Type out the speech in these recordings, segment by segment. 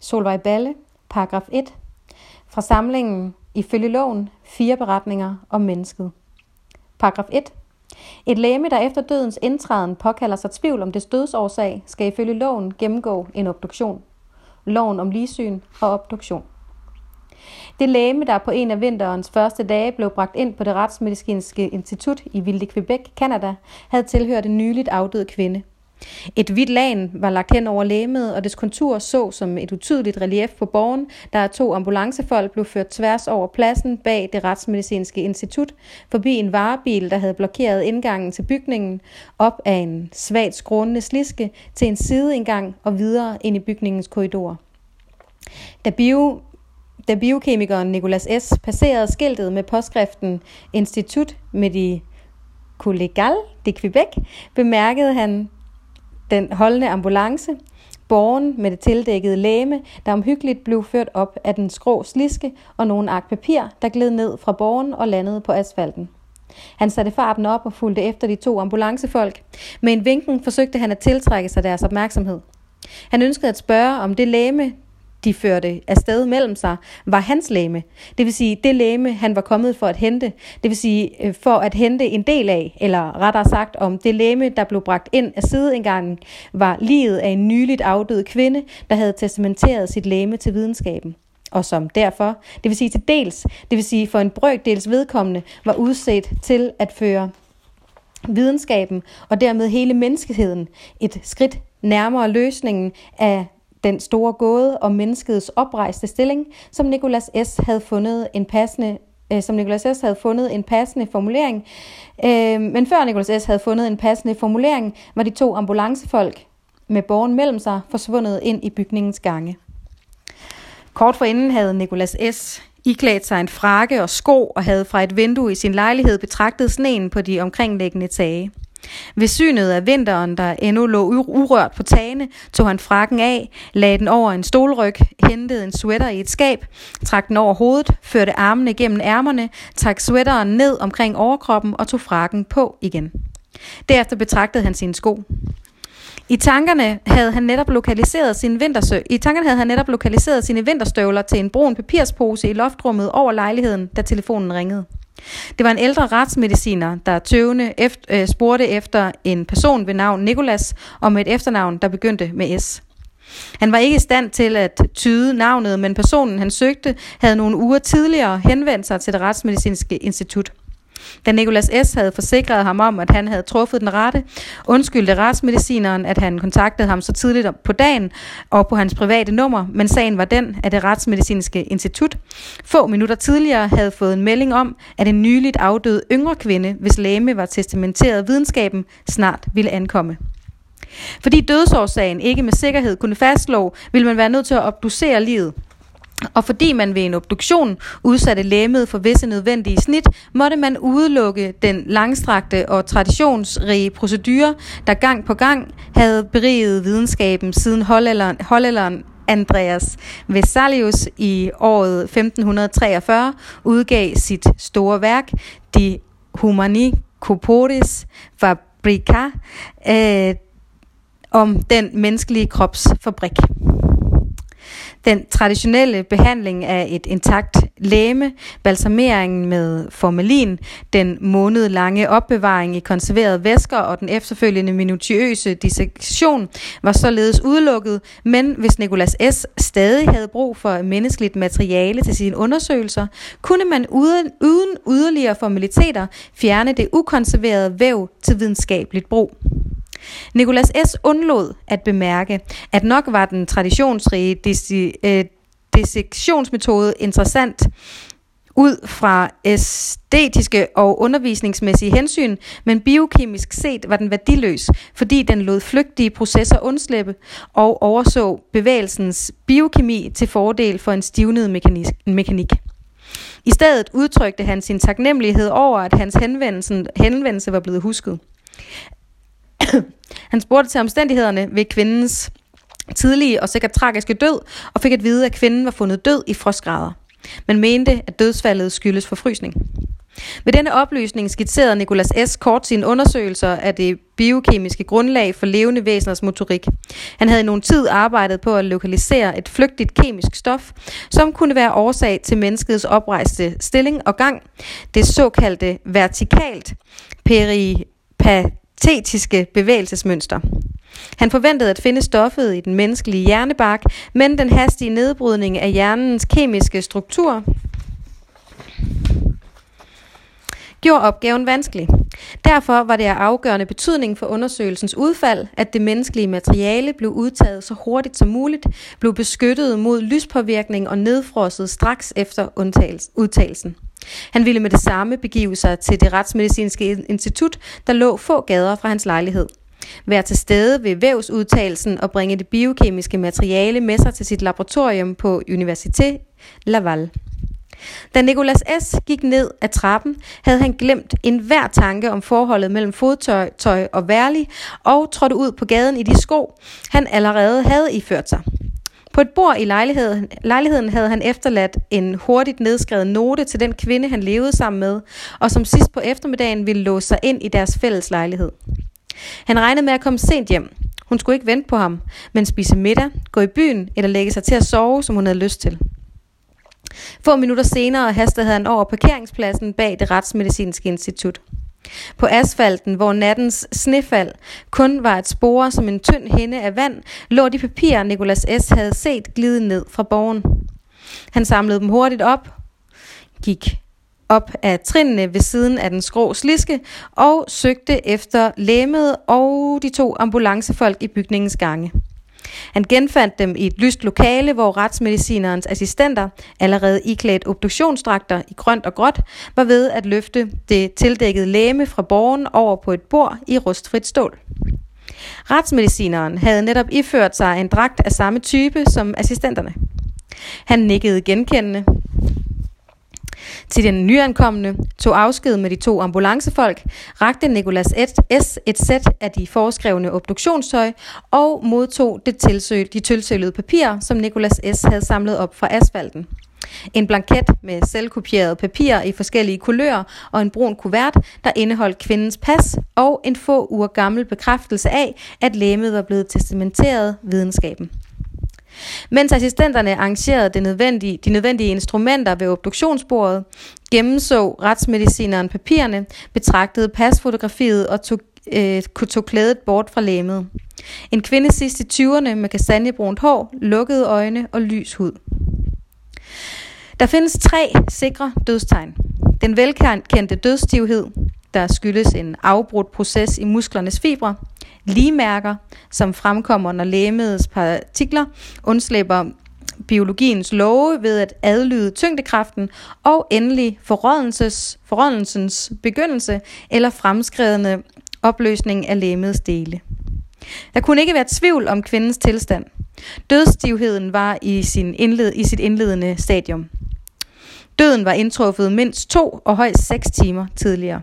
Solvej Balle, paragraf 1, fra samlingen Ifølge loven, fire beretninger om mennesket. Paragraf 1. Et læme, der efter dødens indtræden påkalder sig tvivl om dets dødsårsag, skal ifølge loven gennemgå en obduktion. Loven om ligesyn og obduktion. Det læme, der på en af vinterens første dage blev bragt ind på det retsmedicinske institut i Vilde Quebec, Canada, havde tilhørt en nyligt afdød kvinde – et hvidt lagen var lagt hen over læmet, og dets kontur så som et utydeligt relief på borgen, der af to ambulancefolk blev ført tværs over pladsen bag det retsmedicinske institut, forbi en varebil, der havde blokeret indgangen til bygningen, op ad en svagt skrånende sliske til en sideindgang og videre ind i bygningens korridor. Da bio da biokemikeren Nicolas S. passerede skiltet med påskriften Institut med de Collegal de Quebec, bemærkede han den holdende ambulance, borgen med det tildækkede læme, der omhyggeligt blev ført op af den skrå sliske og nogle ark papir, der gled ned fra borgen og landede på asfalten. Han satte farten op og fulgte efter de to ambulancefolk. Med en vinken forsøgte han at tiltrække sig deres opmærksomhed. Han ønskede at spørge, om det læme, de førte afsted mellem sig, var hans læme. Det vil sige, det læme, han var kommet for at hente. Det vil sige, øh, for at hente en del af, eller rettere sagt, om det læme, der blev bragt ind af sideindgangen, var livet af en nyligt afdød kvinde, der havde testamenteret sit læme til videnskaben og som derfor, det vil sige til dels, det vil sige for en brøkdels vedkommende, var udset til at føre videnskaben og dermed hele menneskeheden et skridt nærmere løsningen af den store gåde om menneskets oprejste stilling, som Nicolas S. havde fundet en passende øh, som Nicolas S. havde fundet en passende formulering. Øh, men før Nicolas S. havde fundet en passende formulering, var de to ambulancefolk med borgen mellem sig forsvundet ind i bygningens gange. Kort forinden havde Nicolas S. iklædt sig en frakke og sko og havde fra et vindue i sin lejlighed betragtet sneen på de omkringliggende tage. Ved synet af vinteren, der endnu lå urørt på tagene, tog han frakken af, lagde den over en stolryg, hentede en sweater i et skab, trak den over hovedet, førte armene gennem ærmerne, trak sweateren ned omkring overkroppen og tog frakken på igen. Derefter betragtede han sine sko. I tankerne havde han netop lokaliseret sine vintersø. I tankerne havde han netop lokaliseret sine vinterstøvler til en brun papirspose i loftrummet over lejligheden, da telefonen ringede. Det var en ældre retsmediciner, der tøvende efter, øh, spurgte efter en person ved navn Nikolas og med et efternavn, der begyndte med S. Han var ikke i stand til at tyde navnet, men personen han søgte havde nogle uger tidligere henvendt sig til det retsmedicinske institut. Da Nikolas S. havde forsikret ham om, at han havde truffet den rette, undskyldte retsmedicineren, at han kontaktede ham så tidligt på dagen og på hans private nummer, men sagen var den, at det retsmedicinske institut få minutter tidligere havde fået en melding om, at en nyligt afdød yngre kvinde, hvis læme var testamenteret videnskaben, snart ville ankomme. Fordi dødsårsagen ikke med sikkerhed kunne fastslå, ville man være nødt til at obducere livet – og fordi man ved en obduktion udsatte lægemet for visse nødvendige snit, måtte man udelukke den langstrakte og traditionsrige procedure, der gang på gang havde beriget videnskaben siden hollænderen, Andreas Vesalius i året 1543 udgav sit store værk, De Humani Corporis Fabrica, øh, om den menneskelige krops fabrik. Den traditionelle behandling af et intakt læme, balsameringen med formalin, den månedlange opbevaring i konserverede væsker og den efterfølgende minutiøse dissektion var således udelukket, men hvis Nicolas S. stadig havde brug for menneskeligt materiale til sine undersøgelser, kunne man uden, uden yderligere formaliteter fjerne det ukonserverede væv til videnskabeligt brug. Nicolas S. undlod at bemærke, at nok var den traditionsrige øh, dissektionsmetode interessant ud fra æstetiske og undervisningsmæssige hensyn, men biokemisk set var den værdiløs, fordi den lod flygtige processer undslippe og overså bevægelsens biokemi til fordel for en stivnet mekanik. I stedet udtrykte han sin taknemmelighed over, at hans henvendelse, henvendelse var blevet husket. Han spurgte til omstændighederne ved kvindens tidlige og sikkert tragiske død, og fik at vide, at kvinden var fundet død i frostgrader, men mente, at dødsfaldet skyldes forfrysning. Ved denne oplysning skitserede Nicolas S. kort sine undersøgelser af det biokemiske grundlag for levende væseners motorik. Han havde i nogen tid arbejdet på at lokalisere et flygtigt kemisk stof, som kunne være årsag til menneskets oprejste stilling og gang, det såkaldte vertikalt tetiske bevægelsesmønster. Han forventede at finde stoffet i den menneskelige hjernebark, men den hastige nedbrydning af hjernens kemiske struktur gjorde opgaven vanskelig. Derfor var det af afgørende betydning for undersøgelsens udfald, at det menneskelige materiale blev udtaget så hurtigt som muligt, blev beskyttet mod lyspåvirkning og nedfrosset straks efter udtagelsen. Han ville med det samme begive sig til det retsmedicinske institut, der lå få gader fra hans lejlighed. Vær til stede ved vævsudtagelsen og bringe det biokemiske materiale med sig til sit laboratorium på Université Laval. Da Nikolas S. gik ned ad trappen, havde han glemt enhver tanke om forholdet mellem fodtøj tøj og værlig, og trådte ud på gaden i de sko, han allerede havde iført sig. På et bord i lejligheden, lejligheden havde han efterladt en hurtigt nedskrevet note til den kvinde, han levede sammen med, og som sidst på eftermiddagen ville låse sig ind i deres fælles lejlighed. Han regnede med at komme sent hjem. Hun skulle ikke vente på ham, men spise middag, gå i byen eller lægge sig til at sove, som hun havde lyst til. Få minutter senere hastede han over parkeringspladsen bag det retsmedicinske institut. På asfalten, hvor nattens snefald kun var et spore som en tynd hinde af vand, lå de papirer, Nikolas S. havde set glide ned fra borgen. Han samlede dem hurtigt op, gik op af trinene ved siden af den skrå sliske og søgte efter læmet og de to ambulancefolk i bygningens gange. Han genfandt dem i et lyst lokale, hvor retsmedicinerens assistenter, allerede iklædt obduktionsdragter i grønt og gråt, var ved at løfte det tildækkede læme fra borgen over på et bord i rustfrit stål. Retsmedicineren havde netop iført sig en dragt af samme type som assistenterne. Han nikkede genkendende, til den nyankomne, tog afsked med de to ambulancefolk, rakte Nikolas S. et sæt af de foreskrevne obduktionstøj og modtog det tilsøg, de tilsølede papirer, som Nikolas S. havde samlet op fra asfalten. En blanket med selvkopieret papir i forskellige kulører og en brun kuvert, der indeholdt kvindens pas og en få uger gammel bekræftelse af, at lægemet var blevet testamenteret videnskaben. Mens assistenterne arrangerede det nødvendige, de nødvendige instrumenter ved obduktionsbordet, gennemså retsmedicineren papirerne, betragtede pasfotografiet og tog, øh, tog klædet bort fra læmet. En kvinde sidst i 20'erne med kastanjebrunt hår, lukkede øjne og lys hud. Der findes tre sikre dødstegn. Den velkendte dødsstivhed, der skyldes en afbrudt proces i musklernes fibre, ligemærker, som fremkommer, når lægemedets partikler undslipper biologiens love ved at adlyde tyngdekraften, og endelig forrådelses, forrådelsens begyndelse eller fremskredende opløsning af lægemedets dele. Der kunne ikke være tvivl om kvindens tilstand. Dødsstivheden var i, sin indled, i sit indledende stadium. Døden var indtruffet mindst to og højst seks timer tidligere.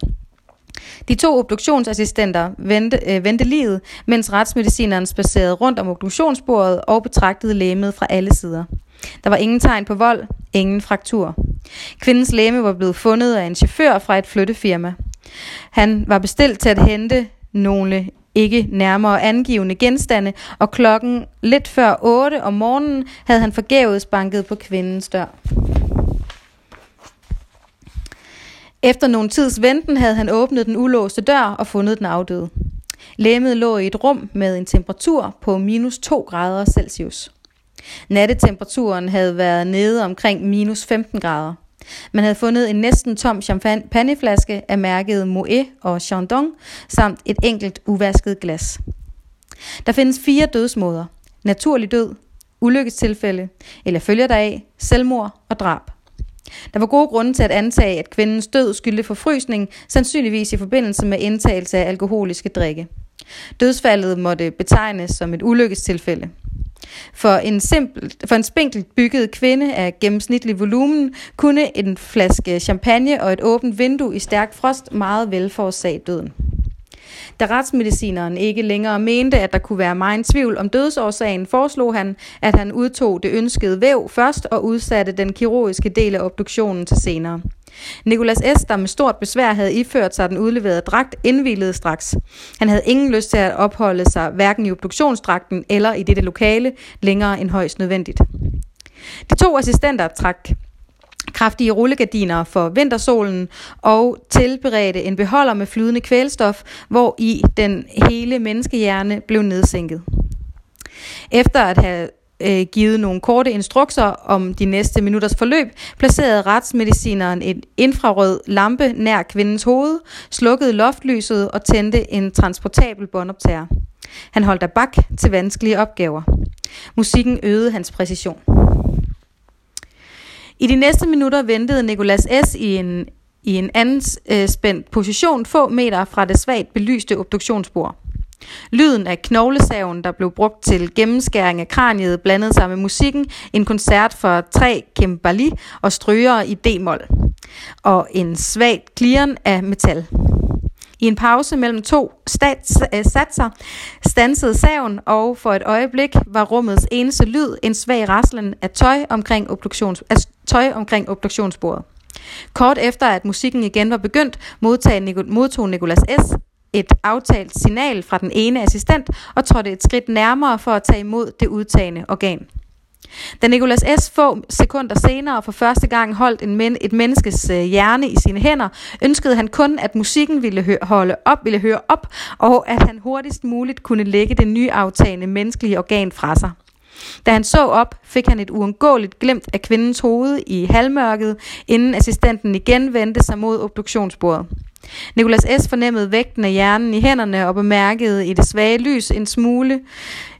De to obduktionsassistenter vendte, øh, vendte livet, mens retsmedicineren spacerede rundt om obduktionsbordet og betragtede lægemet fra alle sider. Der var ingen tegn på vold, ingen fraktur. Kvindens læme var blevet fundet af en chauffør fra et flyttefirma. Han var bestilt til at hente nogle ikke nærmere angivende genstande, og klokken lidt før 8 om morgenen havde han forgæves banket på kvindens dør. Efter nogen tids venten havde han åbnet den ulåste dør og fundet den afdøde. Læmet lå i et rum med en temperatur på minus 2 grader Celsius. Nattetemperaturen havde været nede omkring minus 15 grader. Man havde fundet en næsten tom champagneflaske af mærket Moet og Chandon, samt et enkelt uvasket glas. Der findes fire dødsmåder. Naturlig død, ulykkestilfælde, eller følger deraf, selvmord og drab. Der var gode grunde til at antage, at kvindens død skyldte forfrysning, sandsynligvis i forbindelse med indtagelse af alkoholiske drikke. Dødsfaldet måtte betegnes som et ulykkestilfælde. For en, simpel, for en spinkelt bygget kvinde af gennemsnitlig volumen kunne en flaske champagne og et åbent vindue i stærk frost meget vel forårsage døden. Da retsmedicineren ikke længere mente, at der kunne være meget tvivl om dødsårsagen, foreslog han, at han udtog det ønskede væv først og udsatte den kirurgiske del af obduktionen til senere. Nikolas S., der med stort besvær havde iført sig den udleverede dragt, indvilede straks. Han havde ingen lyst til at opholde sig hverken i obduktionsdragten eller i dette lokale længere end højst nødvendigt. De to assistenter trak kraftige rullegardiner for vintersolen og tilberedte en beholder med flydende kvælstof, hvor i den hele menneskehjerne blev nedsænket. Efter at have øh, givet nogle korte instrukser om de næste minutters forløb, placerede retsmedicineren en infrarød lampe nær kvindens hoved, slukkede loftlyset og tændte en transportabel båndoptager. Han holdt af bak til vanskelige opgaver. Musikken øgede hans præcision. I de næste minutter ventede Nikolas S. i en, i en anden øh, spændt position få meter fra det svagt belyste obduktionsbord. Lyden af knoglesaven, der blev brugt til gennemskæring af kraniet, blandede sig med musikken, en koncert for tre kembali og strygere i D-mol, og en svagt klirren af metal. I en pause mellem to stats, øh, satser stansede saven, og for et øjeblik var rummets eneste lyd en svag raslen af tøj omkring, obduktions, tøj omkring obduktionsbordet. Kort efter at musikken igen var begyndt, modtog Nicolas S. et aftalt signal fra den ene assistent og trådte et skridt nærmere for at tage imod det udtagende organ. Da Nicolas S. få sekunder senere for første gang holdt en men, et menneskes øh, hjerne i sine hænder, ønskede han kun, at musikken ville hø- holde op, ville høre op, og at han hurtigst muligt kunne lægge det nyaftagende menneskelige organ fra sig. Da han så op, fik han et uundgåeligt glimt af kvindens hoved i halvmørket, inden assistenten igen vendte sig mod obduktionsbordet. Nikolas S. fornemmede vægten af hjernen i hænderne og bemærkede i det svage lys en smule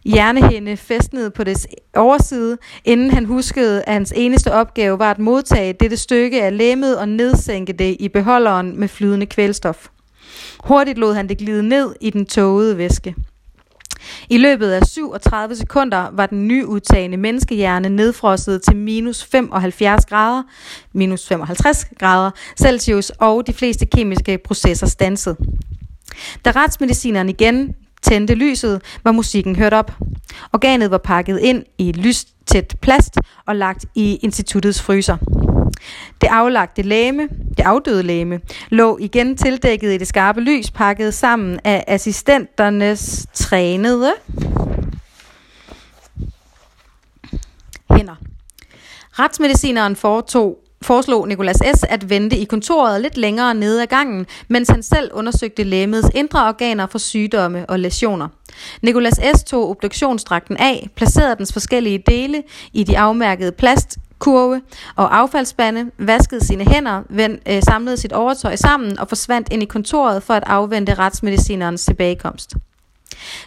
hjernehænde festnet på dets overside, inden han huskede, at hans eneste opgave var at modtage dette stykke af lemmet og nedsænke det i beholderen med flydende kvælstof. Hurtigt lod han det glide ned i den tågede væske. I løbet af 37 sekunder var den nyudtagende menneskehjerne nedfrosset til minus 75 grader, minus 55 grader Celsius, og de fleste kemiske processer stanset. Da retsmedicineren igen tændte lyset, var musikken hørt op. Organet var pakket ind i lystæt plast og lagt i instituttets fryser. Det aflagte læme, det afdøde læme, lå igen tildækket i det skarpe lys, pakket sammen af assistenternes trænede hænder. Retsmedicineren foretog foreslog Nikolas S. at vente i kontoret lidt længere nede ad gangen, mens han selv undersøgte lægemets indre organer for sygdomme og lesioner. Nikolas S. tog obduktionsdragten af, placerede dens forskellige dele i de afmærkede plast kurve og affaldsspande, vaskede sine hænder, vend, øh, samlede sit overtøj sammen og forsvandt ind i kontoret for at afvente retsmedicinerens tilbagekomst.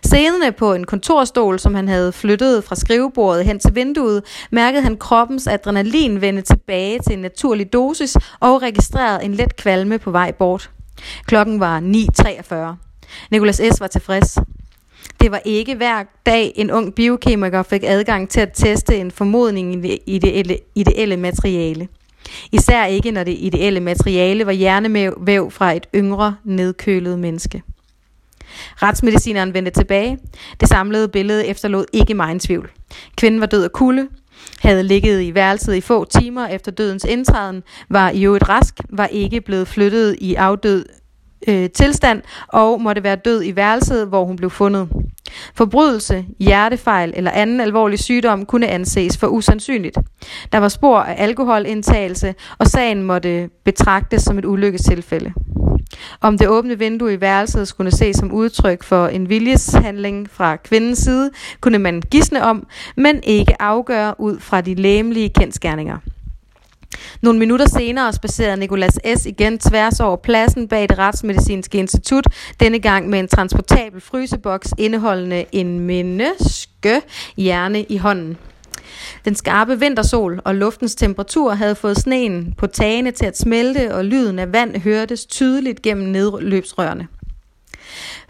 Siddende på en kontorstol, som han havde flyttet fra skrivebordet hen til vinduet, mærkede han kroppens adrenalin vende tilbage til en naturlig dosis og registrerede en let kvalme på vej bort. Klokken var 9.43. Nikolas S. var tilfreds. Det var ikke hver dag, en ung biokemiker fik adgang til at teste en formodning i det ideelle, ideelle materiale. Især ikke, når det ideelle materiale var hjernevæv fra et yngre, nedkølet menneske. Retsmedicineren vendte tilbage. Det samlede billede efterlod ikke meget tvivl. Kvinden var død af kulde, havde ligget i værelset i få timer efter dødens indtræden, var i øvrigt rask, var ikke blevet flyttet i afdød øh, tilstand og måtte være død i værelset, hvor hun blev fundet. Forbrydelse, hjertefejl eller anden alvorlig sygdom kunne anses for usandsynligt. Der var spor af alkoholindtagelse, og sagen måtte betragtes som et ulykkestilfælde. Om det åbne vindue i værelset skulle ses som udtryk for en viljeshandling fra kvindens side, kunne man gisne om, men ikke afgøre ud fra de læmelige kendskærninger. Nogle minutter senere spacerede Nikolas S. igen tværs over pladsen bag det retsmedicinske institut, denne gang med en transportabel fryseboks indeholdende en menneske hjerne i hånden. Den skarpe vintersol og luftens temperatur havde fået sneen på tagene til at smelte, og lyden af vand hørtes tydeligt gennem nedløbsrørene.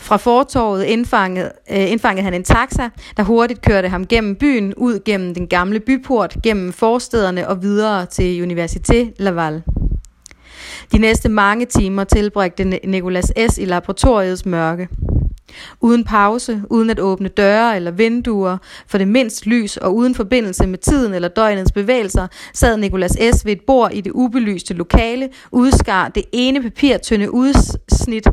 Fra fortorvet indfangede, øh, indfangede han en taxa, der hurtigt kørte ham gennem byen, ud gennem den gamle byport, gennem forstederne og videre til Université Laval. De næste mange timer tilbragte Nicolas S. i laboratoriets mørke. Uden pause, uden at åbne døre eller vinduer, for det mindst lys og uden forbindelse med tiden eller døgnets bevægelser, sad Nikolas S. ved et bord i det ubelyste lokale, udskar det ene papirtynde udsnit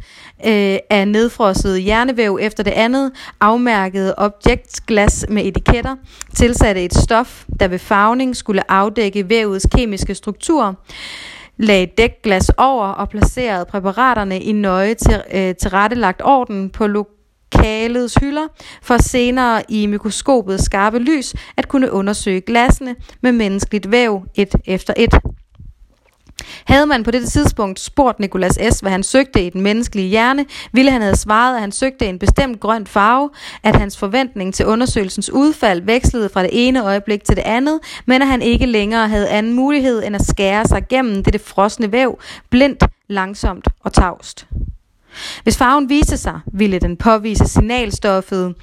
øh, af nedfrosset hjernevæv efter det andet, afmærkede objektglas med etiketter, tilsatte et stof, der ved farvning skulle afdække vævets kemiske struktur, lagde dækglas over og placerede præparaterne i nøje til, øh, tilrettelagt orden på lokalets hylder, for senere i mikroskopets skarpe lys at kunne undersøge glassene med menneskeligt væv et efter et. Havde man på dette tidspunkt spurgt Nikolas S., hvad han søgte i den menneskelige hjerne, ville han have svaret, at han søgte en bestemt grøn farve, at hans forventning til undersøgelsens udfald vekslede fra det ene øjeblik til det andet, men at han ikke længere havde anden mulighed end at skære sig gennem dette frosne væv, blindt, langsomt og tavst. Hvis farven viste sig, ville den påvise signalstoffet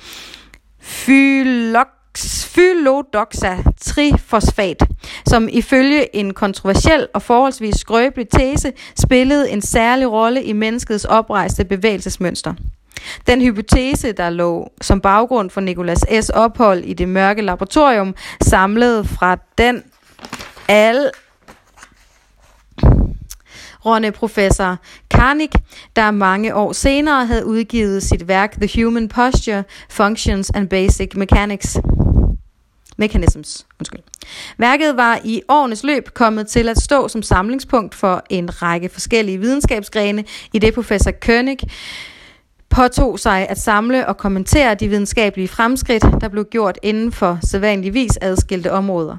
fylok Phylodoxa trifosfat, som ifølge en kontroversiel og forholdsvis skrøbelig tese spillede en særlig rolle i menneskets oprejste bevægelsesmønster. Den hypotese, der lå som baggrund for Nicolas S. ophold i det mørke laboratorium, samlede fra den al Ronne professor Karnik, der mange år senere havde udgivet sit værk The Human Posture, Functions and Basic Mechanics. Mechanisms. Undskyld. Værket var i årenes løb kommet til at stå som samlingspunkt for en række forskellige videnskabsgrene, i det professor König påtog sig at samle og kommentere de videnskabelige fremskridt, der blev gjort inden for sædvanligvis adskilte områder.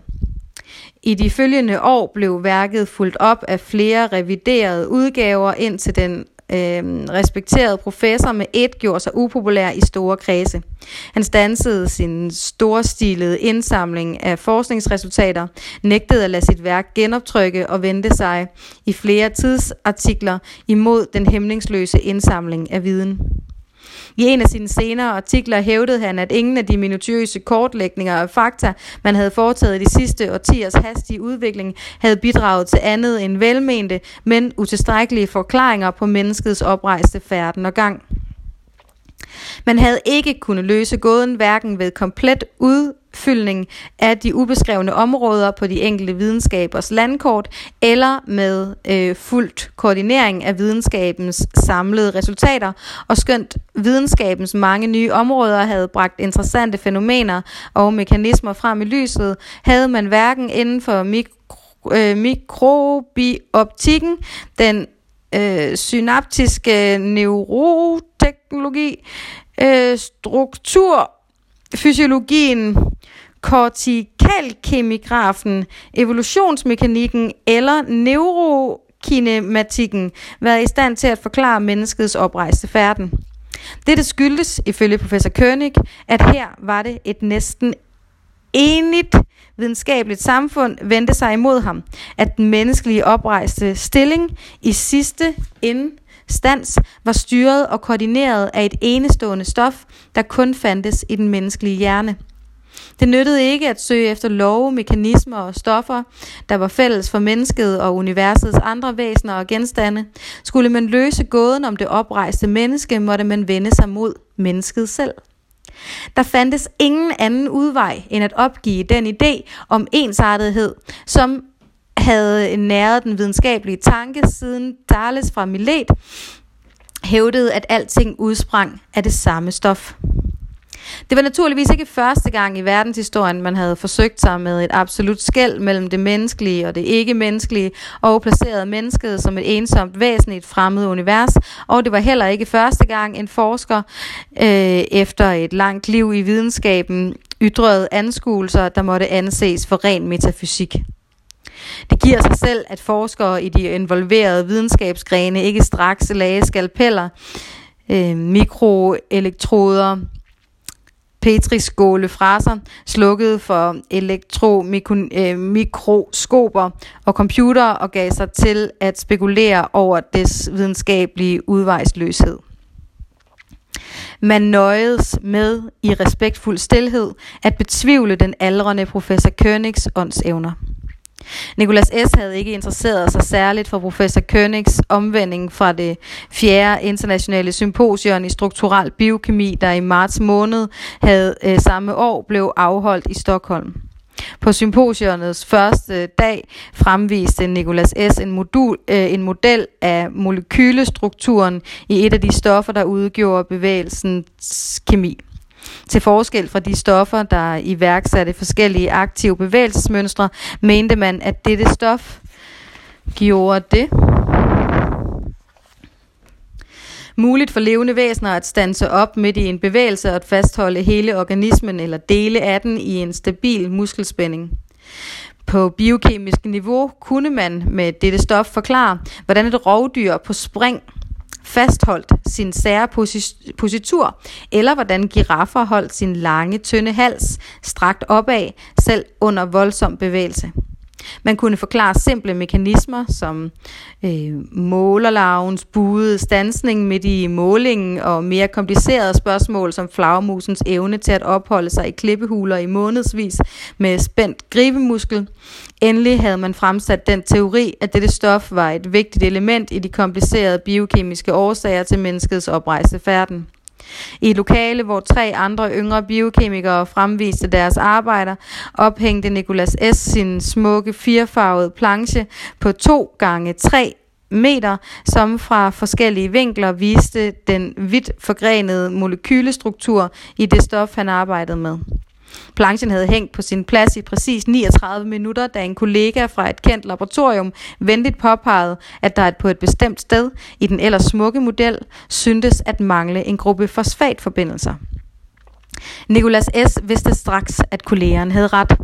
I de følgende år blev værket fuldt op af flere reviderede udgaver, indtil den øh, respekterede professor med et gjorde sig upopulær i store kredse. Han stansede sin storstilede indsamling af forskningsresultater, nægtede at lade sit værk genoptrykke og vendte sig i flere tidsartikler imod den hæmningsløse indsamling af viden. I en af sine senere artikler hævdede han, at ingen af de minutiøse kortlægninger af fakta, man havde foretaget i de sidste årtiers hastige udvikling, havde bidraget til andet end velmente, men utilstrækkelige forklaringer på menneskets oprejste færden og gang. Man havde ikke kunnet løse gåden hverken ved komplet ud udfyldning af de ubeskrevne områder på de enkelte videnskabers landkort, eller med øh, fuldt koordinering af videnskabens samlede resultater, og skønt videnskabens mange nye områder havde bragt interessante fænomener og mekanismer frem i lyset, havde man hverken inden for mikro, øh, mikrobioptikken, den øh, synaptiske neuroteknologi, øh, strukturfysiologien, kortikalkemigrafen, evolutionsmekanikken eller neurokinematikken været i stand til at forklare menneskets oprejste færden. Dette skyldtes, ifølge professor König, at her var det et næsten enigt videnskabeligt samfund vendte sig imod ham, at den menneskelige oprejste stilling i sidste instans var styret og koordineret af et enestående stof, der kun fandtes i den menneskelige hjerne. Det nyttede ikke at søge efter love, mekanismer og stoffer, der var fælles for mennesket og universets andre væsener og genstande. Skulle man løse gåden om det oprejste menneske, måtte man vende sig mod mennesket selv. Der fandtes ingen anden udvej end at opgive den idé om ensartethed, som havde næret den videnskabelige tanke siden Thales fra Milet hævdede, at alting udsprang af det samme stof. Det var naturligvis ikke første gang i verdenshistorien, man havde forsøgt sig med et absolut skæld mellem det menneskelige og det ikke-menneskelige, og placeret mennesket som et ensomt væsen i et fremmed univers, og det var heller ikke første gang en forsker øh, efter et langt liv i videnskaben ytrede anskuelser, der måtte anses for ren metafysik. Det giver sig selv, at forskere i de involverede videnskabsgrene ikke straks lagde skalpeller, øh, mikroelektroder, petriskåle fraser, slukket for elektromikroskoper øh, og computer og gav sig til at spekulere over dets videnskabelige udvejsløshed. Man nøjedes med i respektfuld stilhed at betvivle den aldrende professor Königs åndsevner. Nikolas S. havde ikke interesseret sig særligt for professor Königs omvending fra det fjerde internationale symposium i strukturel biokemi, der i marts måned havde øh, samme år blev afholdt i Stockholm. På symposionets første dag fremviste Nicolas S. en, modul, øh, en model af molekylestrukturen i et af de stoffer, der udgjorde bevægelsens kemi. Til forskel fra de stoffer, der iværksatte forskellige aktive bevægelsesmønstre, mente man, at dette stof gjorde det muligt for levende væsener at stanse op midt i en bevægelse og at fastholde hele organismen eller dele af den i en stabil muskelspænding. På biokemisk niveau kunne man med dette stof forklare, hvordan et rovdyr på spring fastholdt sin sære positur, eller hvordan giraffer holdt sin lange, tynde hals strakt opad, selv under voldsom bevægelse. Man kunne forklare simple mekanismer som øh, målerlarvens buede stansning midt i målingen og mere komplicerede spørgsmål som flagmusens evne til at opholde sig i klippehuler i månedsvis med spændt gribemuskel. Endelig havde man fremsat den teori, at dette stof var et vigtigt element i de komplicerede biokemiske årsager til menneskets oprejse færden. I et lokale, hvor tre andre yngre biokemikere fremviste deres arbejder, ophængte Nicolas S. sin smukke firfarvede planche på 2 gange 3 meter, som fra forskellige vinkler viste den vidt forgrenede molekylestruktur i det stof, han arbejdede med. Planchen havde hængt på sin plads i præcis 39 minutter, da en kollega fra et kendt laboratorium venligt påpegede, at der på et bestemt sted i den ellers smukke model syntes at mangle en gruppe fosfatforbindelser. Nikolas S. vidste straks, at kollegeren havde ret.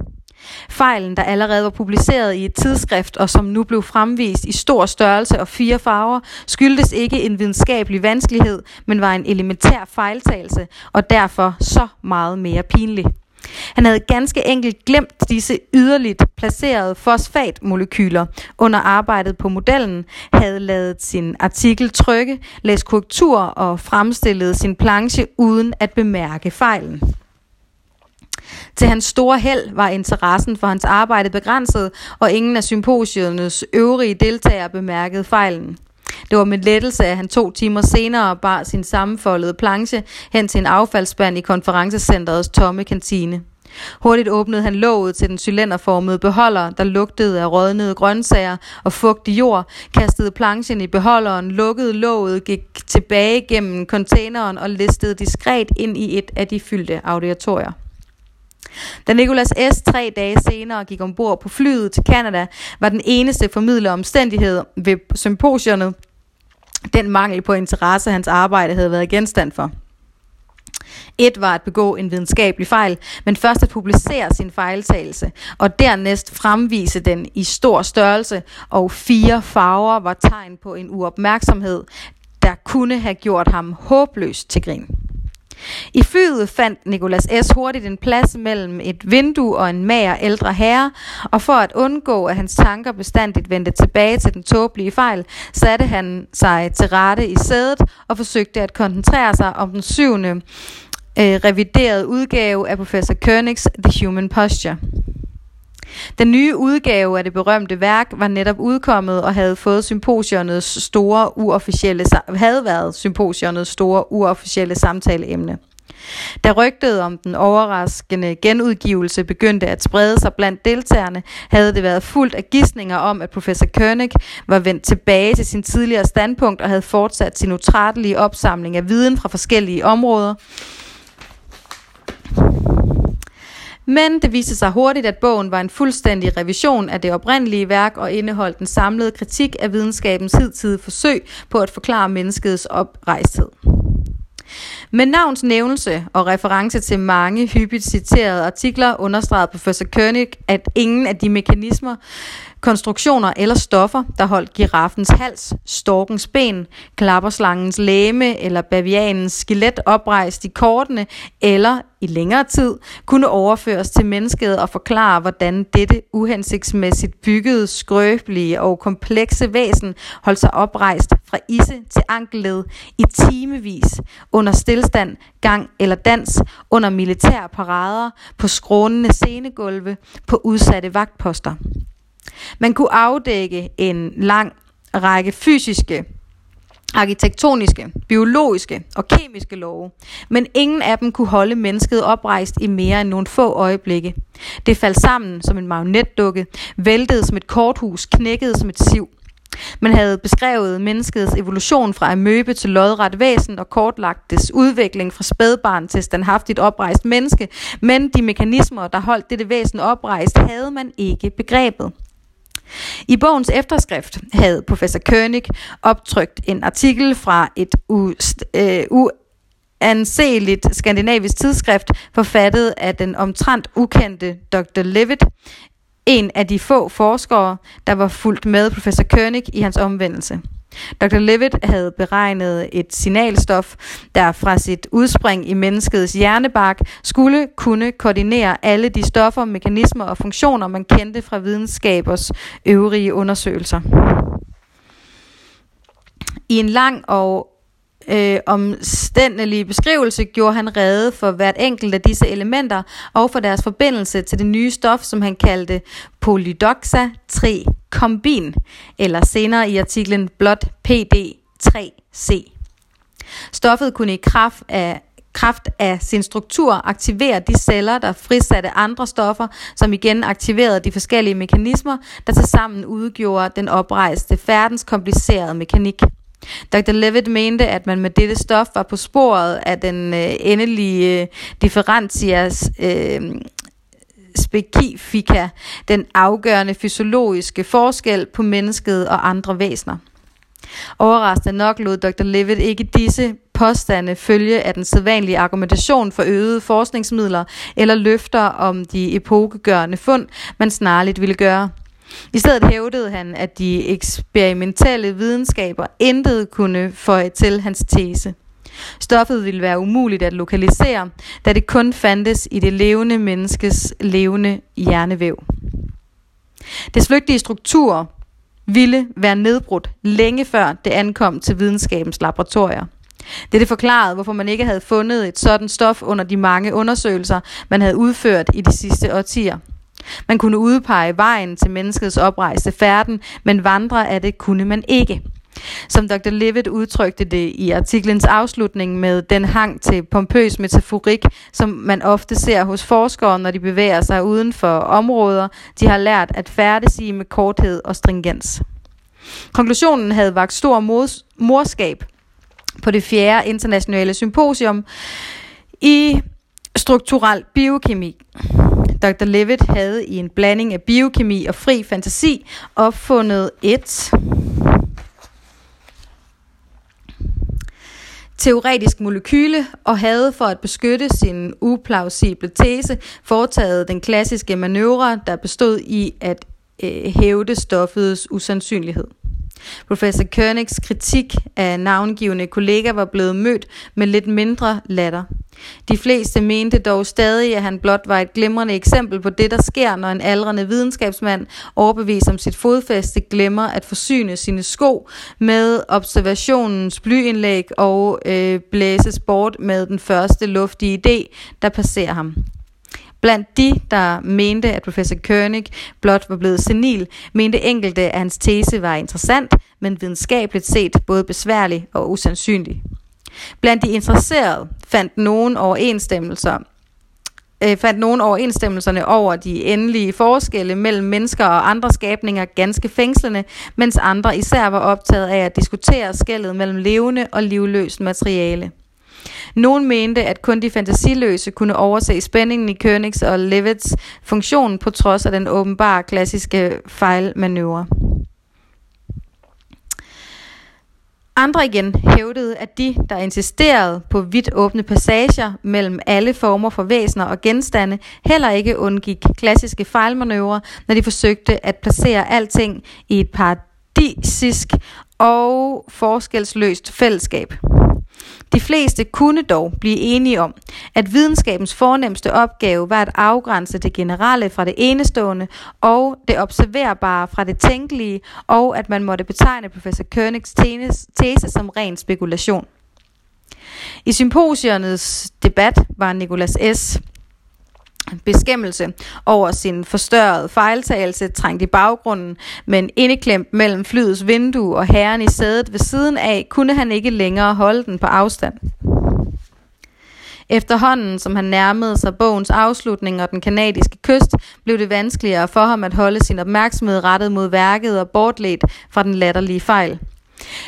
Fejlen, der allerede var publiceret i et tidsskrift og som nu blev fremvist i stor størrelse og fire farver, skyldtes ikke en videnskabelig vanskelighed, men var en elementær fejltagelse og derfor så meget mere pinlig. Han havde ganske enkelt glemt disse yderligt placerede fosfatmolekyler under arbejdet på modellen, havde lavet sin artikel trykke, læst korrektur og fremstillet sin planche uden at bemærke fejlen. Til hans store held var interessen for hans arbejde begrænset, og ingen af symposiernes øvrige deltagere bemærkede fejlen. Det var med lettelse, at han to timer senere bar sin sammenfoldede planche hen til en affaldsspand i konferencecenterets tomme kantine. Hurtigt åbnede han låget til den cylinderformede beholder, der lugtede af rådnede grøntsager og fugtig jord, kastede planchen i beholderen, lukkede låget, gik tilbage gennem containeren og listede diskret ind i et af de fyldte auditorier. Da Nicolas S. tre dage senere gik ombord på flyet til Canada, var den eneste formidlede omstændighed ved symposierne den mangel på interesse, hans arbejde havde været genstand for. Et var at begå en videnskabelig fejl, men først at publicere sin fejltagelse, og dernæst fremvise den i stor størrelse, og fire farver var tegn på en uopmærksomhed, der kunne have gjort ham håbløst til grin. I flyet fandt Nicolas S. hurtigt en plads mellem et vindue og en mager ældre herre, og for at undgå, at hans tanker bestandigt vendte tilbage til den tåbelige fejl, satte han sig til rette i sædet og forsøgte at koncentrere sig om den syvende øh, reviderede udgave af professor Koenigs The Human Posture. Den nye udgave af det berømte værk var netop udkommet og havde fået symposionets store uofficielle havde været symposionets store uofficielle samtaleemne. Da rygtet om den overraskende genudgivelse begyndte at sprede sig blandt deltagerne, havde det været fuldt af gissninger om, at professor Koenig var vendt tilbage til sin tidligere standpunkt og havde fortsat sin utrættelige opsamling af viden fra forskellige områder. Men det viste sig hurtigt, at bogen var en fuldstændig revision af det oprindelige værk og indeholdt en samlet kritik af videnskabens hidtidige forsøg på at forklare menneskets oprejsthed. Med navns nævnelse og reference til mange hyppigt citerede artikler understregede professor Koenig, at ingen af de mekanismer, konstruktioner eller stoffer, der holdt giraffens hals, storkens ben, klapperslangens læme eller bavianens skelet oprejst i kortene eller i længere tid, kunne overføres til mennesket og forklare, hvordan dette uhensigtsmæssigt byggede, skrøbelige og komplekse væsen holdt sig oprejst fra isse til ankelled i timevis under stillstand, gang eller dans, under militære parader, på skrånende scenegulve, på udsatte vagtposter. Man kunne afdække en lang række fysiske, arkitektoniske, biologiske og kemiske love, men ingen af dem kunne holde mennesket oprejst i mere end nogle få øjeblikke. Det faldt sammen som en magnetdukke, væltede som et korthus, knækkede som et siv. Man havde beskrevet menneskets evolution fra amøbe til lodret væsen og kortlagt dets udvikling fra spædbarn til standhaftigt oprejst menneske, men de mekanismer, der holdt dette væsen oprejst, havde man ikke begrebet. I bogens efterskrift havde professor König optrykt en artikel fra et u, øh, anseligt skandinavisk tidsskrift, forfattet af den omtrent ukendte Dr. Levitt, en af de få forskere, der var fulgt med professor König i hans omvendelse. Dr. Levitt havde beregnet et signalstof, der fra sit udspring i menneskets hjernebark skulle kunne koordinere alle de stoffer, mekanismer og funktioner, man kendte fra videnskabers øvrige undersøgelser. I en lang og øh, omstændelige beskrivelse gjorde han rede for hvert enkelt af disse elementer og for deres forbindelse til det nye stof, som han kaldte polydoxa 3 kombin, eller senere i artiklen blot PD3C. Stoffet kunne i kraft af kraft af sin struktur aktivere de celler, der frisatte andre stoffer, som igen aktiverede de forskellige mekanismer, der tilsammen udgjorde den oprejste færdens komplicerede mekanik. Dr. Levitt mente, at man med dette stof var på sporet af den øh, endelige øh, differentias øh, specifika, den afgørende fysiologiske forskel på mennesket og andre væsener. Overraskende nok lod Dr. Levitt ikke disse påstande følge af den sædvanlige argumentation for øgede forskningsmidler eller løfter om de epokegørende fund, man snarligt ville gøre. I stedet hævdede han, at de eksperimentelle videnskaber intet kunne føje til hans tese. Stoffet ville være umuligt at lokalisere, da det kun fandtes i det levende menneskes levende hjernevæv. Dets flygtige struktur ville være nedbrudt længe før det ankom til videnskabens laboratorier. Dette forklarede, hvorfor man ikke havde fundet et sådan stof under de mange undersøgelser, man havde udført i de sidste årtier. Man kunne udpege vejen til menneskets oprejste færden, men vandre af det kunne man ikke. Som Dr. Levitt udtrykte det i artiklens afslutning med den hang til pompøs metaforik, som man ofte ser hos forskere, når de bevæger sig uden for områder, de har lært at færdes i med korthed og stringens. Konklusionen havde vagt stor morskab på det fjerde internationale symposium i strukturel biokemi. Dr. Levitt havde i en blanding af biokemi og fri fantasi opfundet et teoretisk molekyle og havde for at beskytte sin uplausible tese foretaget den klassiske manøvre, der bestod i at øh, hævde stoffets usandsynlighed. Professor Koenigs kritik af navngivende kollega var blevet mødt med lidt mindre latter. De fleste mente dog stadig, at han blot var et glimrende eksempel på det, der sker, når en aldrende videnskabsmand overbevist om sit fodfæste glemmer at forsyne sine sko med observationens blyindlæg og øh, blæses bort med den første luftige idé, der passerer ham. Blandt de, der mente, at professor Koenig blot var blevet senil, mente enkelte, at hans tese var interessant, men videnskabeligt set både besværlig og usandsynlig. Blandt de interesserede fandt nogen overensstemmelser øh, fandt nogen overensstemmelserne over de endelige forskelle mellem mennesker og andre skabninger ganske fængslende, mens andre især var optaget af at diskutere skældet mellem levende og livløst materiale. Nogen mente, at kun de fantasiløse kunne overse spændingen i Königs og Levitts funktion på trods af den åbenbare klassiske fejlmanøvre. Andre igen hævdede, at de, der insisterede på vidt åbne passager mellem alle former for væsener og genstande, heller ikke undgik klassiske fejlmanøvrer, når de forsøgte at placere alting i et paradisisk og forskelsløst fællesskab. De fleste kunne dog blive enige om, at videnskabens fornemmeste opgave var at afgrænse det generelle fra det enestående og det observerbare fra det tænkelige, og at man måtte betegne professor Koenigs tese som ren spekulation. I symposiernes debat var Nicholas S beskæmmelse over sin forstørrede fejltagelse trængt i baggrunden, men indeklemt mellem flyets vindue og herren i sædet ved siden af, kunne han ikke længere holde den på afstand. Efterhånden, som han nærmede sig bogens afslutning og den kanadiske kyst, blev det vanskeligere for ham at holde sin opmærksomhed rettet mod værket og bortledt fra den latterlige fejl.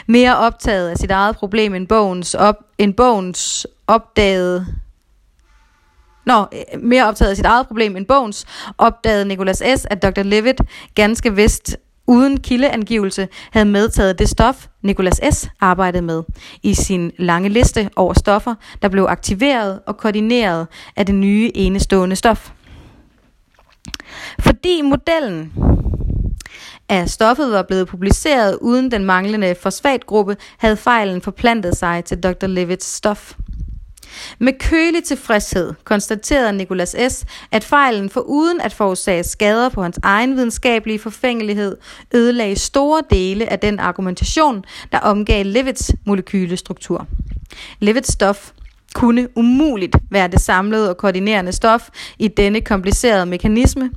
Mere optaget af sit eget problem end bogens, op, end bogens opdagede Nå, øh, mere optaget af sit eget problem end bogens, opdagede Nicholas S., at Dr. Levitt ganske vist uden kildeangivelse havde medtaget det stof, Nicholas S. arbejdede med i sin lange liste over stoffer, der blev aktiveret og koordineret af det nye enestående stof. Fordi modellen af stoffet var blevet publiceret uden den manglende fosfatgruppe, havde fejlen forplantet sig til Dr. Levitts stof. Med kølig tilfredshed konstaterede Nicholas S., at fejlen for uden at forårsage skader på hans egen videnskabelige forfængelighed, ødelagde store dele af den argumentation, der omgav Levitts molekylestruktur. Levitts stof kunne umuligt være det samlede og koordinerende stof i denne komplicerede mekanisme,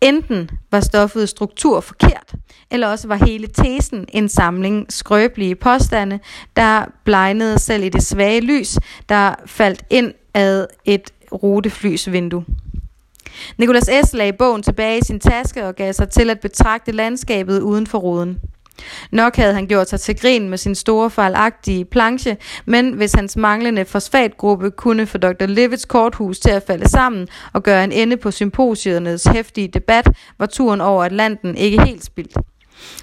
Enten var stoffets struktur forkert, eller også var hele tesen en samling skrøbelige påstande, der blegnede selv i det svage lys, der faldt ind ad et ruteflys vindue. Nicholas S. lagde bogen tilbage i sin taske og gav sig til at betragte landskabet uden for ruden. Nok havde han gjort sig til grin med sin store fejlagtige planche, men hvis hans manglende fosfatgruppe kunne få Dr. Livets korthus til at falde sammen og gøre en ende på symposiernes hæftige debat, var turen over Atlanten ikke helt spildt.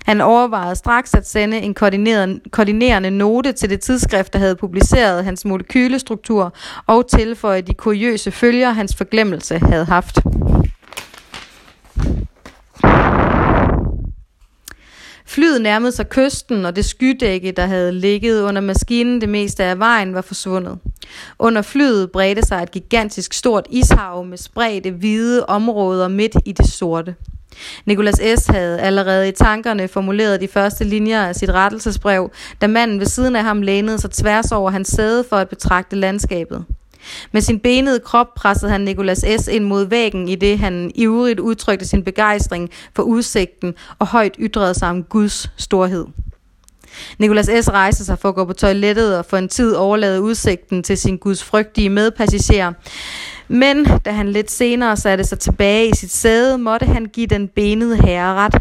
Han overvejede straks at sende en koordinerende note til det tidsskrift, der havde publiceret hans molekylestruktur, og tilføje de kuriøse følger, hans forglemmelse havde haft. Flyet nærmede sig kysten, og det skydække, der havde ligget under maskinen det meste af vejen, var forsvundet. Under flyet bredte sig et gigantisk stort ishav med spredte hvide områder midt i det sorte. Nikolas S. havde allerede i tankerne formuleret de første linjer af sit rettelsesbrev, da manden ved siden af ham lænede sig tværs over hans sæde for at betragte landskabet. Med sin benede krop pressede han Nikolas S. ind mod væggen, i det han ivrigt udtrykte sin begejstring for udsigten og højt ytrede sig om Guds storhed. Nikolas S. rejste sig for at gå på toilettet og for en tid overlade udsigten til sin gudsfrygtige medpassager. Men da han lidt senere satte sig tilbage i sit sæde, måtte han give den benede herre ret.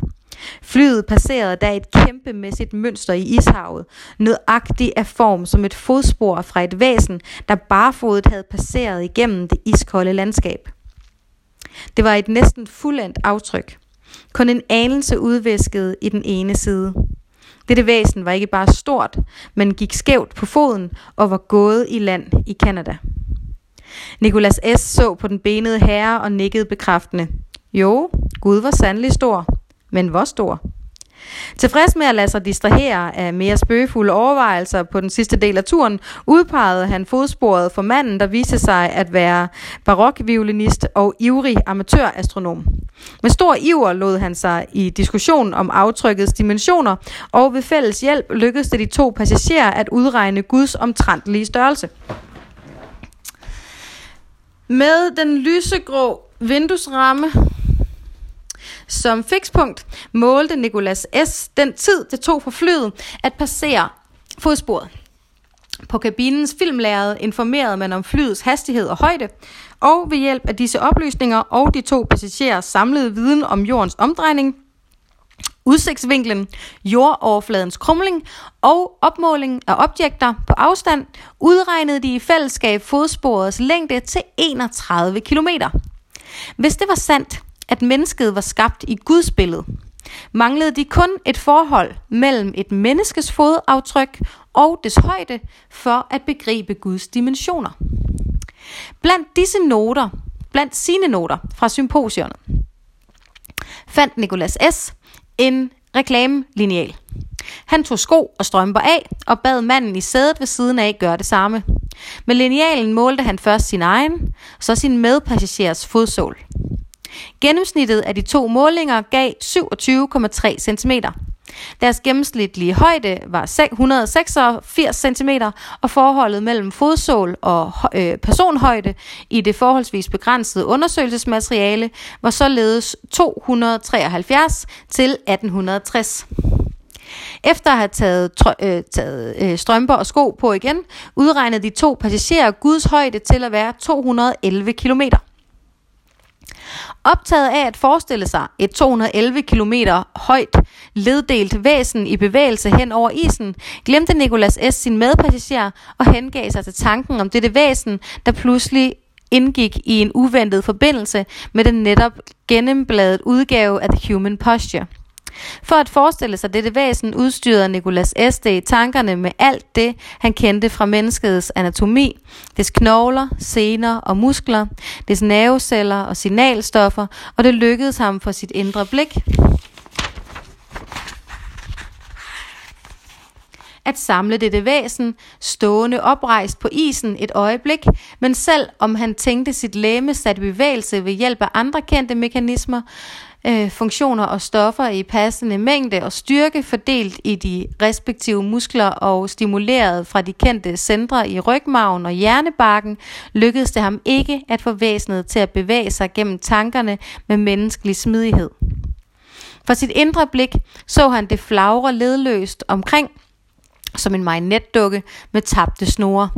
Flyet passerede da et kæmpemæssigt mønster i ishavet, nødagtigt af form som et fodspor fra et væsen, der barfodet havde passeret igennem det iskolde landskab. Det var et næsten fuldendt aftryk. Kun en anelse udvæsket i den ene side. Dette væsen var ikke bare stort, men gik skævt på foden og var gået i land i Kanada. Nikolas S. så på den benede herre og nikkede bekræftende. Jo, Gud var sandelig stor men hvor stor? Tilfreds med at lade sig distrahere af mere spøgefulde overvejelser på den sidste del af turen, udpegede han fodsporet for manden, der viste sig at være barokviolinist og ivrig amatørastronom. Med stor iver lod han sig i diskussion om aftrykkets dimensioner, og ved fælles hjælp lykkedes det de to passagerer at udregne Guds omtrentlige størrelse. Med den lysegrå vinduesramme som fikspunkt målte Nicolas S. den tid, det tog for flyet at passere fodsporet. På kabinens filmlæret informerede man om flyets hastighed og højde, og ved hjælp af disse oplysninger og de to passagerers samlede viden om jordens omdrejning, udsigtsvinklen, jordoverfladens krumling og opmåling af objekter på afstand, udregnede de i fællesskab fodsporets længde til 31 km. Hvis det var sandt, at mennesket var skabt i Guds billede, manglede de kun et forhold mellem et menneskes fodaftryk og dets højde for at begribe Guds dimensioner. Blandt disse noter, blandt sine noter fra symposierne, fandt Nicolas S. en reklamelineal. Han tog sko og strømper af og bad manden i sædet ved siden af gøre det samme. Med linealen målte han først sin egen, så sin medpassagers fodsål. Gennemsnittet af de to målinger gav 27,3 cm. Deres gennemsnitlige højde var 186 cm, og forholdet mellem fodsål og øh, personhøjde i det forholdsvis begrænsede undersøgelsesmateriale var således 273 til 1860. Efter at have taget, øh, taget øh, strømper og sko på igen, udregnede de to passagerer Guds højde til at være 211 kilometer. Optaget af at forestille sig et 211 km højt leddelt væsen i bevægelse hen over isen, glemte Nikolas S. sin medpassager og hengav sig til tanken om dette væsen, der pludselig indgik i en uventet forbindelse med den netop gennembladet udgave af The Human Posture. For at forestille sig dette væsen udstyrede Nicolas Este tankerne med alt det, han kendte fra menneskets anatomi, dets knogler, sener og muskler, dets nerveceller og signalstoffer, og det lykkedes ham for sit indre blik at samle dette væsen, stående oprejst på isen et øjeblik, men selv om han tænkte sit læme sat i bevægelse ved hjælp af andre kendte mekanismer, øh, funktioner og stoffer i passende mængde og styrke fordelt i de respektive muskler og stimuleret fra de kendte centre i rygmagen og hjernebarken, lykkedes det ham ikke at få væsenet til at bevæge sig gennem tankerne med menneskelig smidighed. For sit indre blik så han det flagre ledløst omkring, som en marionetdukke med tabte snore.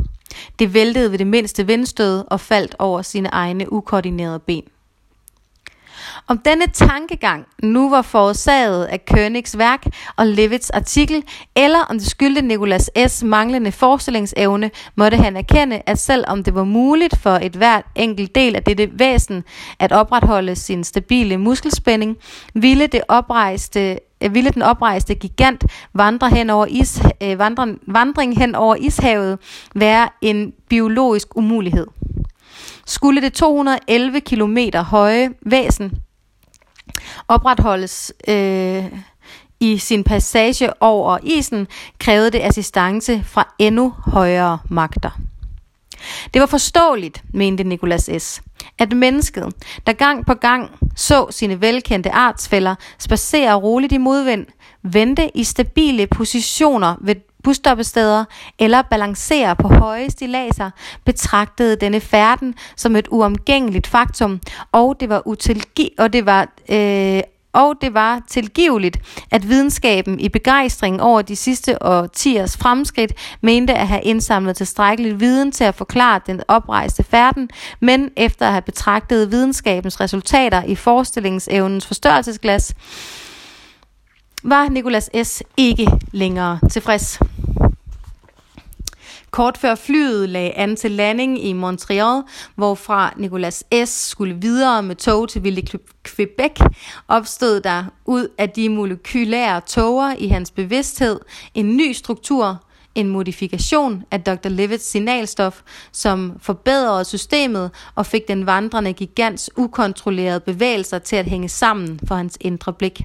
Det væltede ved det mindste vindstød og faldt over sine egne ukoordinerede ben. Om denne tankegang nu var forårsaget af Königs værk og Levits artikel, eller om det skyldte Nikolas S. manglende forestillingsevne, måtte han erkende, at selvom det var muligt for et hvert enkelt del af dette væsen at opretholde sin stabile muskelspænding, ville det oprejste øh, ville den oprejste gigant vandre hen over is, øh, vandre, vandring hen over ishavet være en biologisk umulighed. Skulle det 211 km høje væsen opretholdes øh, i sin passage over isen, krævede det assistance fra endnu højere magter. Det var forståeligt, mente Nikolas S., at mennesket, der gang på gang så sine velkendte artsfælder spacere roligt i modvind, vente i stabile positioner ved busstoppesteder eller balancere på høje stilaser, betragtede denne færden som et uomgængeligt faktum, og det var, utilgi- og det var øh, og det var tilgiveligt, at videnskaben i begejstring over de sidste årtiers fremskridt mente at have indsamlet tilstrækkelig viden til at forklare den oprejste færden, men efter at have betragtet videnskabens resultater i forestillingsevnens forstørrelsesglas, var Nicolas S. ikke længere tilfreds. Kort før flyet lagde an til landing i Montreal, hvorfra Nicolas S. skulle videre med tog til Ville Quebec, opstod der ud af de molekylære tåger i hans bevidsthed en ny struktur, en modifikation af Dr. Levitts signalstof, som forbedrede systemet og fik den vandrende gigants ukontrollerede bevægelser til at hænge sammen for hans indre blik.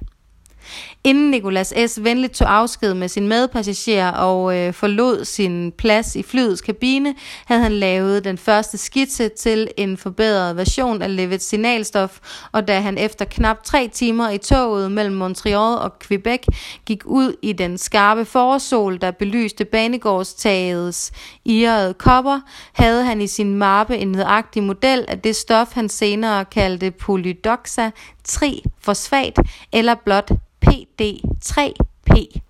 Inden Nicolas S. venligt tog afsked med sin medpassager og øh, forlod sin plads i flyets kabine, havde han lavet den første skitse til en forbedret version af Levits signalstof, og da han efter knap tre timer i toget mellem Montreal og Quebec gik ud i den skarpe forsol, der belyste banegårdstagets irrede kopper, havde han i sin mappe en nøjagtig model af det stof, han senere kaldte polydoxa trifosfat eller blot PD3P.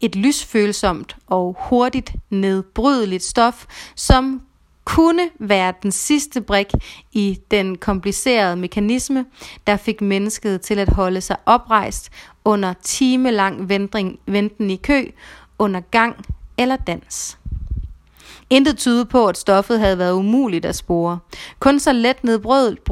Et lysfølsomt og hurtigt nedbrydeligt stof, som kunne være den sidste brik i den komplicerede mekanisme, der fik mennesket til at holde sig oprejst under timelang venten i kø, under gang eller dans. Intet tyder på, at stoffet havde været umuligt at spore. Kun så let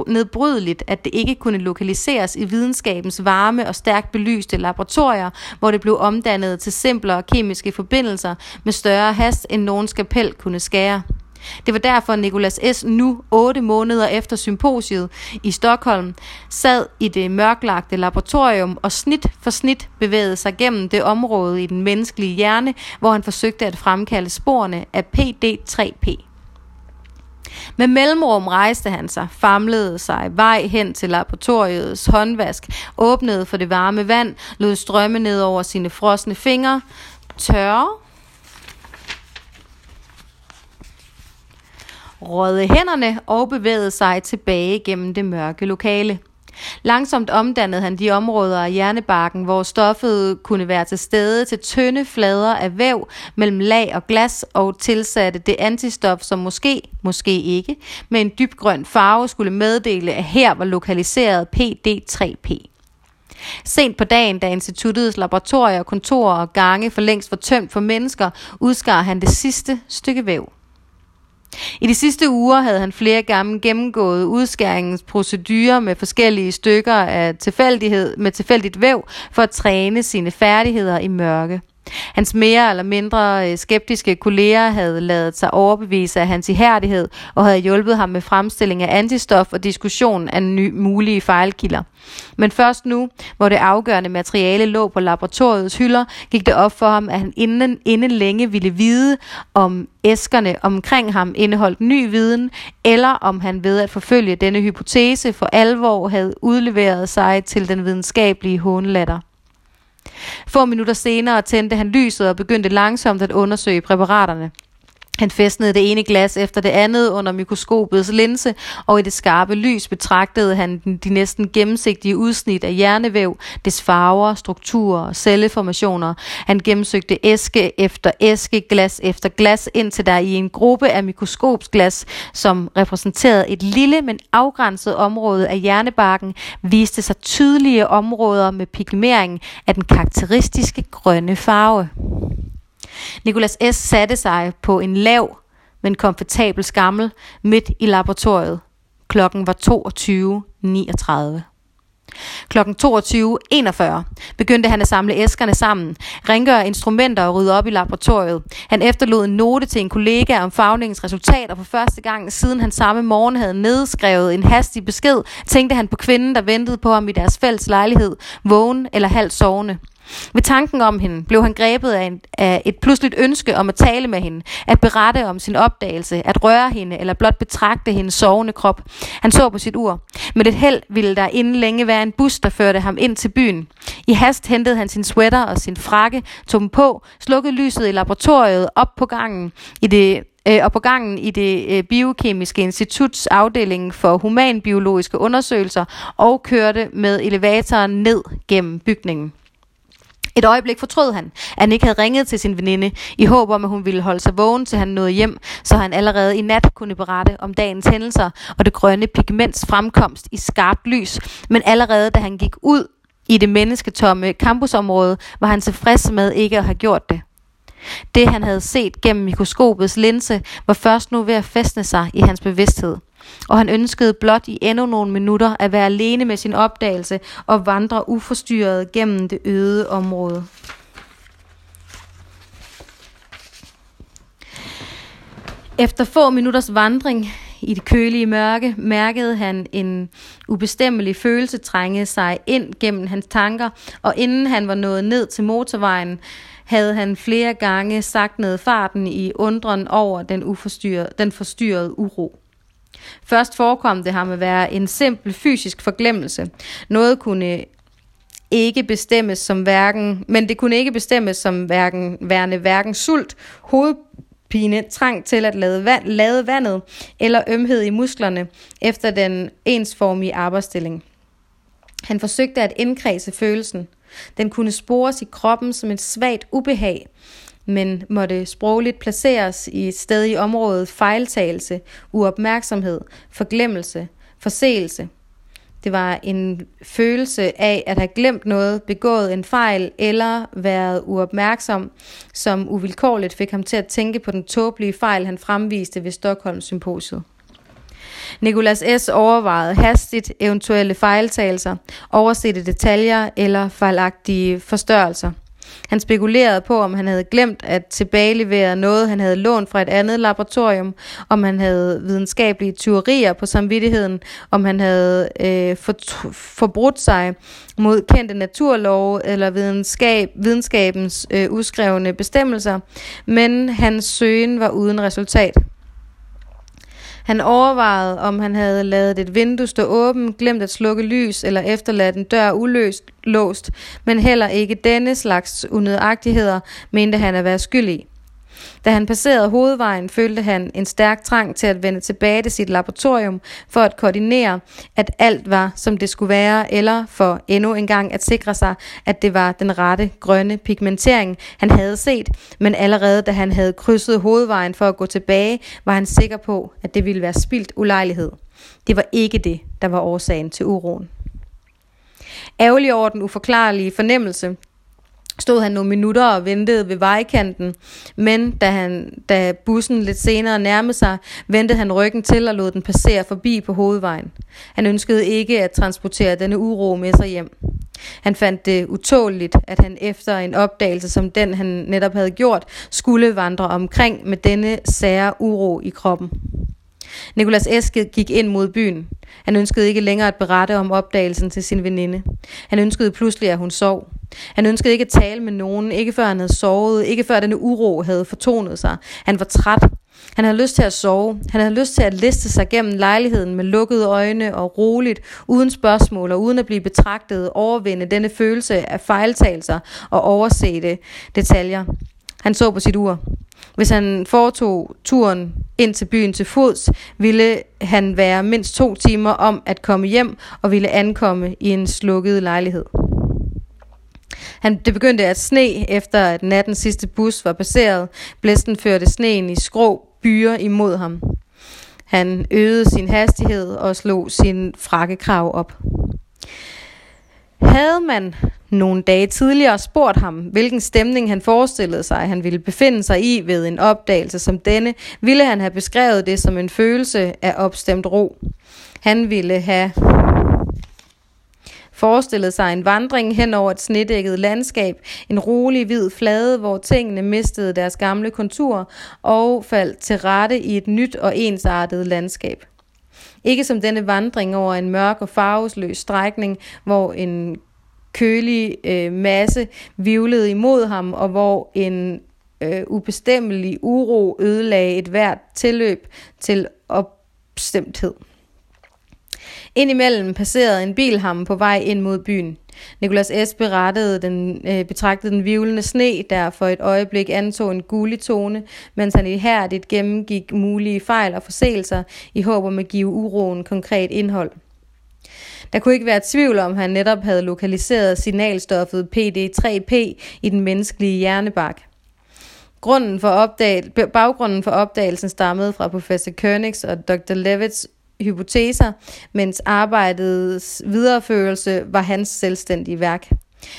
nedbrydeligt, at det ikke kunne lokaliseres i videnskabens varme og stærkt belyste laboratorier, hvor det blev omdannet til simplere kemiske forbindelser med større hast, end nogen skapel kunne skære. Det var derfor, Nicolas S. nu, otte måneder efter symposiet i Stockholm, sad i det mørklagte laboratorium og snit for snit bevægede sig gennem det område i den menneskelige hjerne, hvor han forsøgte at fremkalde sporene af PD3P. Med mellemrum rejste han sig, famlede sig vej hen til laboratoriets håndvask, åbnede for det varme vand, lod strømme ned over sine frosne fingre, tørre, røde hænderne og bevægede sig tilbage gennem det mørke lokale. Langsomt omdannede han de områder af hjernebarken, hvor stoffet kunne være til stede til tynde flader af væv mellem lag og glas og tilsatte det antistof, som måske, måske ikke, med en dybgrøn farve skulle meddele, at her var lokaliseret PD3P. Sent på dagen, da instituttets laboratorier, kontorer og gange for længst var tømt for mennesker, udskar han det sidste stykke væv. I de sidste uger havde han flere gange gennemgået udskæringens procedurer med forskellige stykker af tilfældighed med tilfældigt væv for at træne sine færdigheder i mørke. Hans mere eller mindre øh, skeptiske kolleger havde lavet sig overbevise af hans ihærdighed og havde hjulpet ham med fremstilling af antistof og diskussion af ny, mulige fejlkilder. Men først nu, hvor det afgørende materiale lå på laboratoriets hylder, gik det op for ham, at han inden, inden længe ville vide, om æskerne omkring ham indeholdt ny viden, eller om han ved at forfølge denne hypotese for alvor havde udleveret sig til den videnskabelige hånlatter. Få minutter senere tændte han lyset og begyndte langsomt at undersøge præparaterne. Han festnede det ene glas efter det andet under mikroskopets linse, og i det skarpe lys betragtede han de næsten gennemsigtige udsnit af hjernevæv, dets farver, strukturer og celleformationer. Han gennemsøgte æske efter æske, glas efter glas, indtil der i en gruppe af mikroskopsglas, som repræsenterede et lille, men afgrænset område af hjernebarken, viste sig tydelige områder med pigmering af den karakteristiske grønne farve. Nikolas S. satte sig på en lav, men komfortabel skammel midt i laboratoriet. Klokken var 22.39. Klokken 22.41 begyndte han at samle æskerne sammen, rengøre instrumenter og rydde op i laboratoriet. Han efterlod en note til en kollega om fagningens resultater for første gang, siden han samme morgen havde nedskrevet en hastig besked, tænkte han på kvinden, der ventede på ham i deres fælles lejlighed, vågen eller halvt sovende. Ved tanken om hende blev han grebet af, en, af et pludseligt ønske om at tale med hende, at berette om sin opdagelse, at røre hende eller blot betragte hendes sovende krop. Han så på sit ur. Med et held ville der inden længe være en bus, der førte ham ind til byen. I hast hentede han sin sweater og sin frakke, tog dem på, slukkede lyset i laboratoriet op på gangen i det øh, og på gangen i det øh, biokemiske instituts afdeling for humanbiologiske undersøgelser og kørte med elevatoren ned gennem bygningen. Et øjeblik fortrød han, at han ikke havde ringet til sin veninde, i håb om, at hun ville holde sig vågen, til han nåede hjem, så han allerede i nat kunne berette om dagens hændelser og det grønne pigments fremkomst i skarpt lys. Men allerede da han gik ud i det mennesketomme campusområde, var han tilfreds med ikke at have gjort det. Det han havde set gennem mikroskopets linse, var først nu ved at fæstne sig i hans bevidsthed og han ønskede blot i endnu nogle minutter at være alene med sin opdagelse og vandre uforstyrret gennem det øde område. Efter få minutters vandring i det kølige mørke mærkede han en ubestemmelig følelse trænge sig ind gennem hans tanker, og inden han var nået ned til motorvejen, havde han flere gange sagt ned farten i undren over den, uforstyrrede, den forstyrrede uro. Først forekom det ham at være en simpel fysisk forglemmelse. Noget kunne ikke bestemmes som hverken, men det kunne ikke bestemmes som hverken, værende hverken sult, hovedpine, trang til at lade, vand, lade vandet eller ømhed i musklerne efter den ensformige arbejdsstilling. Han forsøgte at indkredse følelsen. Den kunne spores i kroppen som et svagt ubehag, men måtte sprogligt placeres i et sted i området fejltagelse, uopmærksomhed, forglemmelse, forseelse. Det var en følelse af at have glemt noget, begået en fejl eller været uopmærksom, som uvilkårligt fik ham til at tænke på den tåbelige fejl, han fremviste ved Stockholm Symposiet. Nikolas S. overvejede hastigt eventuelle fejltagelser, oversette detaljer eller fejlagtige forstørrelser – han spekulerede på, om han havde glemt at tilbagelevere noget, han havde lånt fra et andet laboratorium, om han havde videnskabelige teorier på samvittigheden, om han havde øh, for, forbrudt sig mod kendte naturlove eller videnskab, videnskabens øh, udskrevne bestemmelser, men hans søgen var uden resultat. Han overvejede, om han havde lavet et vindue stå åbent, glemt at slukke lys eller efterladt en dør uløst låst, men heller ikke denne slags unødagtigheder mente han at være skyldig. Da han passerede hovedvejen, følte han en stærk trang til at vende tilbage til sit laboratorium for at koordinere, at alt var, som det skulle være, eller for endnu en gang at sikre sig, at det var den rette grønne pigmentering, han havde set, men allerede da han havde krydset hovedvejen for at gå tilbage, var han sikker på, at det ville være spildt ulejlighed. Det var ikke det, der var årsagen til uroen. Ærgerlig over den uforklarlige fornemmelse, stod han nogle minutter og ventede ved vejkanten, men da, han, da bussen lidt senere nærmede sig, vendte han ryggen til og lod den passere forbi på hovedvejen. Han ønskede ikke at transportere denne uro med sig hjem. Han fandt det utåligt, at han efter en opdagelse som den, han netop havde gjort, skulle vandre omkring med denne sære uro i kroppen. Nikolas Eske gik ind mod byen. Han ønskede ikke længere at berette om opdagelsen til sin veninde. Han ønskede pludselig, at hun sov. Han ønskede ikke at tale med nogen, ikke før han havde sovet, ikke før denne uro havde fortonet sig. Han var træt. Han havde lyst til at sove. Han havde lyst til at liste sig gennem lejligheden med lukkede øjne og roligt, uden spørgsmål og uden at blive betragtet, overvinde denne følelse af fejltagelser og oversete detaljer. Han så på sit ur. Hvis han foretog turen ind til byen til fods, ville han være mindst to timer om at komme hjem og ville ankomme i en slukket lejlighed. Han, det begyndte at sne, efter at nattens sidste bus var passeret. Blæsten førte sneen i skrå byer imod ham. Han øgede sin hastighed og slog sin frakkekrav op. Havde man nogle dage tidligere spurgt ham, hvilken stemning han forestillede sig, han ville befinde sig i ved en opdagelse som denne, ville han have beskrevet det som en følelse af opstemt ro. Han ville have forestillede sig en vandring hen over et snedækket landskab, en rolig hvid flade, hvor tingene mistede deres gamle kontur og faldt til rette i et nyt og ensartet landskab. Ikke som denne vandring over en mørk og farvesløs strækning, hvor en kølig øh, masse vivlede imod ham, og hvor en øh, ubestemmelig uro ødelagde et hvert tilløb til opstemthed. Indimellem passerede en bil ham på vej ind mod byen. Nikolas S. berettede den, øh, betragtede den vivlende sne, der for et øjeblik antog en gulig tone, mens han ihærdigt gennemgik mulige fejl og forseelser i håb om at give uroen konkret indhold. Der kunne ikke være tvivl om, at han netop havde lokaliseret signalstoffet PD3P i den menneskelige hjernebark. Grunden for opdag, baggrunden for opdagelsen stammede fra professor Koenigs og Dr. Levitts hypoteser, mens arbejdets videreførelse var hans selvstændige værk.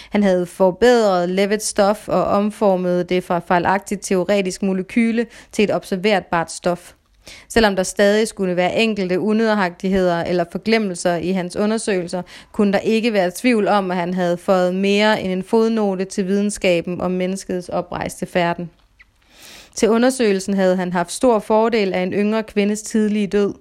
Han havde forbedret Levitts stof og omformet det fra fejlagtigt teoretisk molekyle til et observerbart stof. Selvom der stadig skulle være enkelte unødagtigheder eller forglemmelser i hans undersøgelser, kunne der ikke være tvivl om, at han havde fået mere end en fodnote til videnskaben om menneskets oprejste færden. Til undersøgelsen havde han haft stor fordel af en yngre kvindes tidlige død.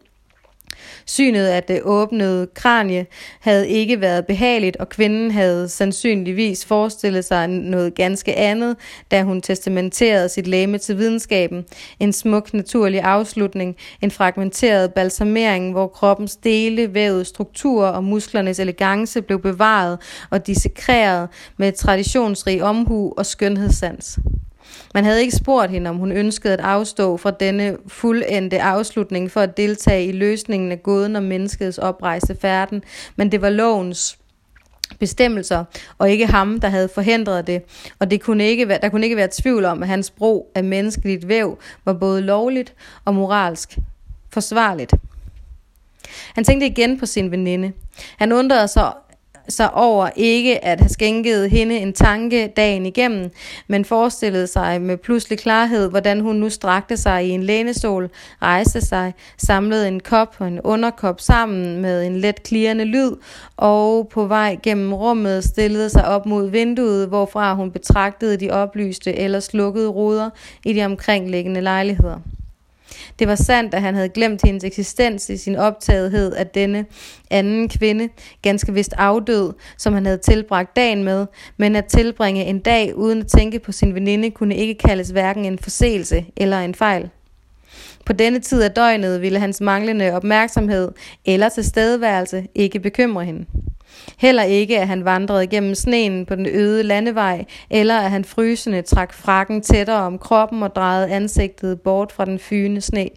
Synet af det åbnede kranie havde ikke været behageligt, og kvinden havde sandsynligvis forestillet sig noget ganske andet, da hun testamenterede sit læme til videnskaben. En smuk naturlig afslutning, en fragmenteret balsamering, hvor kroppens dele, vævet struktur og musklernes elegance blev bevaret og dissekreret med traditionsrig omhu og skønhedssans. Man havde ikke spurgt hende, om hun ønskede at afstå fra denne fuldendte afslutning for at deltage i løsningen af gåden om menneskets oprejse færden, men det var lovens bestemmelser, og ikke ham, der havde forhindret det. Og det kunne ikke være, der kunne ikke være tvivl om, at hans brug af menneskeligt væv var både lovligt og moralsk forsvarligt. Han tænkte igen på sin veninde. Han undrede sig sig over ikke at have skænket hende en tanke dagen igennem, men forestillede sig med pludselig klarhed, hvordan hun nu strakte sig i en lænestol, rejste sig, samlede en kop og en underkop sammen med en let klirrende lyd, og på vej gennem rummet stillede sig op mod vinduet, hvorfra hun betragtede de oplyste eller slukkede ruder i de omkringliggende lejligheder. Det var sandt, at han havde glemt hendes eksistens i sin optagethed af denne anden kvinde, ganske vist afdød, som han havde tilbragt dagen med, men at tilbringe en dag uden at tænke på sin veninde kunne ikke kaldes hverken en forseelse eller en fejl. På denne tid af døgnet ville hans manglende opmærksomhed eller tilstedeværelse ikke bekymre hende. Heller ikke, at han vandrede gennem sneen på den øde landevej, eller at han frysende trak frakken tættere om kroppen og drejede ansigtet bort fra den fyne sne.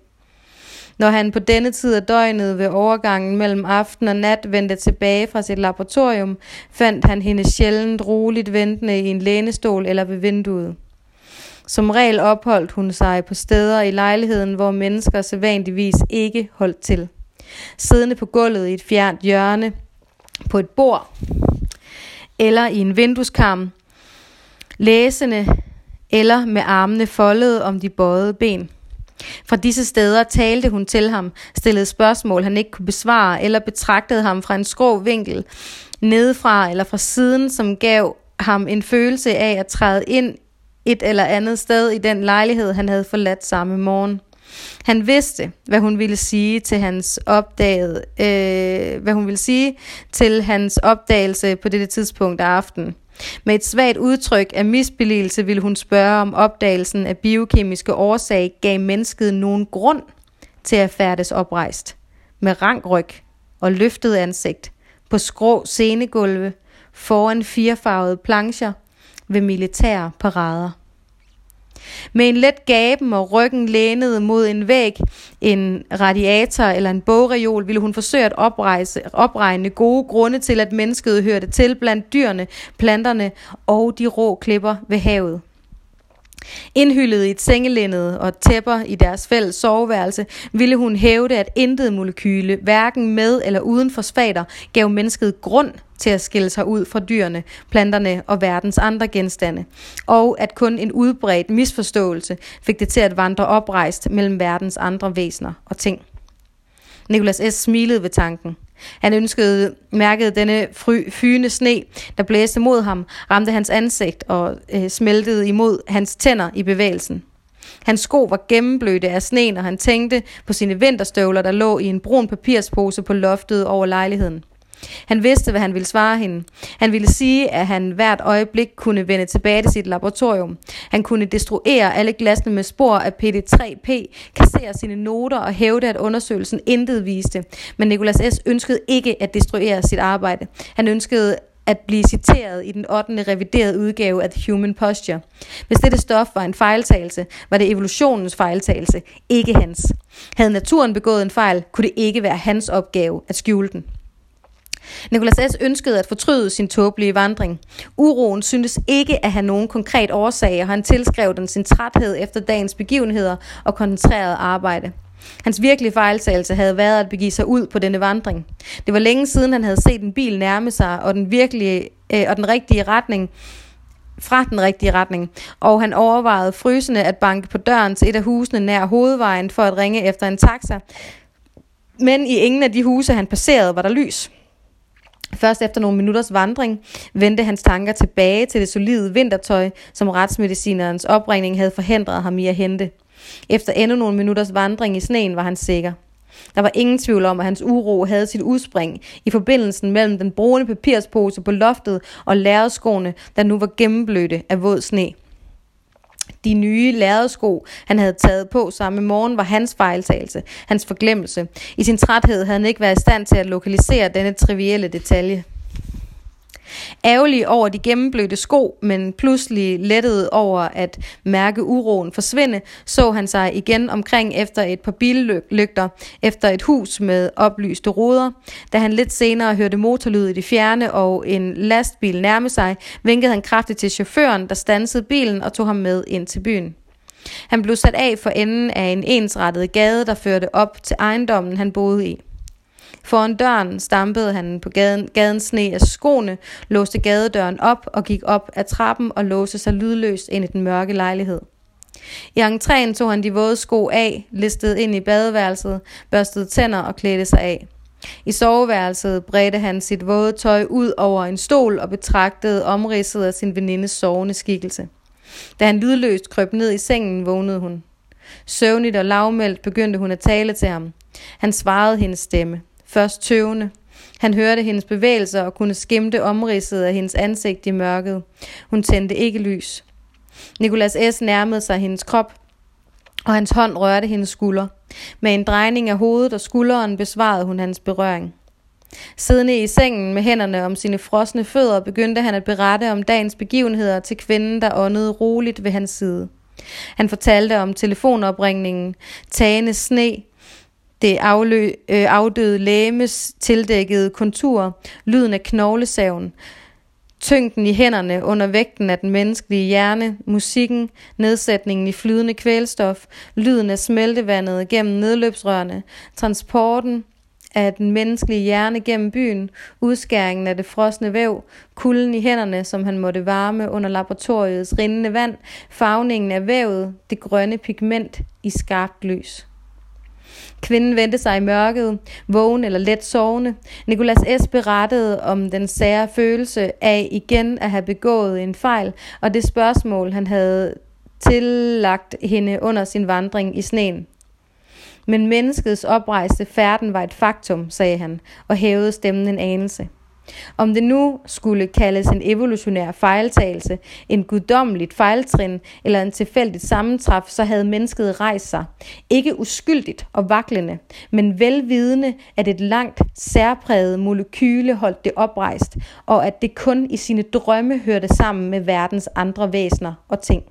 Når han på denne tid af døgnet ved overgangen mellem aften og nat vendte tilbage fra sit laboratorium, fandt han hende sjældent roligt ventende i en lænestol eller ved vinduet. Som regel opholdt hun sig på steder i lejligheden, hvor mennesker sædvanligvis ikke holdt til. Siddende på gulvet i et fjernt hjørne, på et bord eller i en vindueskarm, læsende eller med armene foldet om de bøjede ben. Fra disse steder talte hun til ham, stillede spørgsmål, han ikke kunne besvare, eller betragtede ham fra en skrå vinkel, nedefra eller fra siden, som gav ham en følelse af at træde ind et eller andet sted i den lejlighed, han havde forladt samme morgen. Han vidste, hvad hun ville sige til hans opdaget, øh, hvad hun ville sige til hans opdagelse på dette tidspunkt af aftenen. Med et svagt udtryk af misbilligelse ville hun spørge, om opdagelsen af biokemiske årsag gav mennesket nogen grund til at færdes oprejst. Med rangryg og løftet ansigt, på skrå scenegulve, foran firefarvede plancher, ved militære parader. Med en let gaben og ryggen lænet mod en væg, en radiator eller en bogreol, ville hun forsøge at oprejse, opregne gode grunde til, at mennesket hørte til blandt dyrene, planterne og de rå klipper ved havet. Indhyllet i et sengelindet og tæpper i deres fælles soveværelse, ville hun hævde, at intet molekyle, hverken med eller uden fosfater, gav mennesket grund til at skille sig ud fra dyrene, planterne og verdens andre genstande, og at kun en udbredt misforståelse fik det til at vandre oprejst mellem verdens andre væsener og ting. Nikolas S. smilede ved tanken. Han ønskede, mærkede denne fry, fyne sne, der blæste mod ham, ramte hans ansigt og øh, smeltede imod hans tænder i bevægelsen. Hans sko var gennemblødte af sneen, og han tænkte på sine vinterstøvler, der lå i en brun papirspose på loftet over lejligheden. Han vidste, hvad han ville svare hende. Han ville sige, at han hvert øjeblik kunne vende tilbage til sit laboratorium. Han kunne destruere alle glasene med spor af PD3P, kassere sine noter og hævde, at undersøgelsen intet viste. Men Nicolas S. ønskede ikke at destruere sit arbejde. Han ønskede at blive citeret i den 8. reviderede udgave af The Human Posture. Hvis dette stof var en fejltagelse, var det evolutionens fejltagelse, ikke hans. Havde naturen begået en fejl, kunne det ikke være hans opgave at skjule den. Nicolas S. ønskede at fortryde sin tåbelige vandring. Uroen syntes ikke at have nogen konkret årsag, og han tilskrev den sin træthed efter dagens begivenheder og koncentreret arbejde. Hans virkelige fejltagelse havde været at begive sig ud på denne vandring. Det var længe siden, han havde set en bil nærme sig, og den, virkelige, øh, og den rigtige retning fra den rigtige retning, og han overvejede frysende at banke på døren til et af husene nær hovedvejen for at ringe efter en taxa. Men i ingen af de huse, han passerede, var der lys. Først efter nogle minutters vandring vendte hans tanker tilbage til det solide vintertøj, som retsmedicinerens opringning havde forhindret ham i at hente. Efter endnu nogle minutters vandring i sneen var han sikker. Der var ingen tvivl om, at hans uro havde sit udspring i forbindelsen mellem den brune papirspose på loftet og lærerskoene, der nu var gennemblødte af våd sne. De nye lærredsko, han havde taget på samme morgen, var hans fejltagelse, hans forglemmelse. I sin træthed havde han ikke været i stand til at lokalisere denne trivielle detalje. Ærgerlig over de gennemblødte sko, men pludselig lettet over at mærke uroen forsvinde, så han sig igen omkring efter et par billygter, efter et hus med oplyste ruder. Da han lidt senere hørte motorlyd i det fjerne og en lastbil nærme sig, vinkede han kraftigt til chaufføren, der stansede bilen og tog ham med ind til byen. Han blev sat af for enden af en ensrettet gade, der førte op til ejendommen, han boede i. Foran døren stampede han på gaden, gadens sne af skoene, låste gadedøren op og gik op ad trappen og låste sig lydløst ind i den mørke lejlighed. I entréen tog han de våde sko af, listede ind i badeværelset, børstede tænder og klædte sig af. I soveværelset bredte han sit våde tøj ud over en stol og betragtede omridset af sin venindes sovende skikkelse. Da han lydløst krøb ned i sengen, vågnede hun. Søvnigt og lavmældt begyndte hun at tale til ham. Han svarede hendes stemme først tøvende. Han hørte hendes bevægelser og kunne skimte omridset af hendes ansigt i mørket. Hun tændte ikke lys. Nikolas S. nærmede sig hendes krop, og hans hånd rørte hendes skulder. Med en drejning af hovedet og skulderen besvarede hun hans berøring. Siddende i sengen med hænderne om sine frosne fødder, begyndte han at berette om dagens begivenheder til kvinden, der åndede roligt ved hans side. Han fortalte om telefonopringningen, tagende sne, det aflø, øh, afdøde læmes tildækkede kontur, lyden af knoglesaven, tyngden i hænderne under vægten af den menneskelige hjerne, musikken, nedsætningen i flydende kvælstof, lyden af smeltevandet gennem nedløbsrørene, transporten af den menneskelige hjerne gennem byen, udskæringen af det frosne væv, kulden i hænderne, som han måtte varme under laboratoriets rindende vand, farvningen af vævet, det grønne pigment i skarpt lys. Kvinden vendte sig i mørket, vågen eller let sovende. Nikolas S. berettede om den sære følelse af igen at have begået en fejl, og det spørgsmål, han havde tillagt hende under sin vandring i sneen. Men menneskets oprejste færden var et faktum, sagde han, og hævede stemmen en anelse. Om det nu skulle kaldes en evolutionær fejltagelse, en guddommeligt fejltrin eller en tilfældigt sammentræf, så havde mennesket rejst sig. Ikke uskyldigt og vaklende, men velvidende, at et langt, særpræget molekyle holdt det oprejst, og at det kun i sine drømme hørte sammen med verdens andre væsener og ting.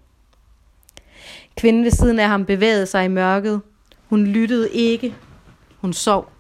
Kvinden ved siden af ham bevægede sig i mørket. Hun lyttede ikke. Hun sov.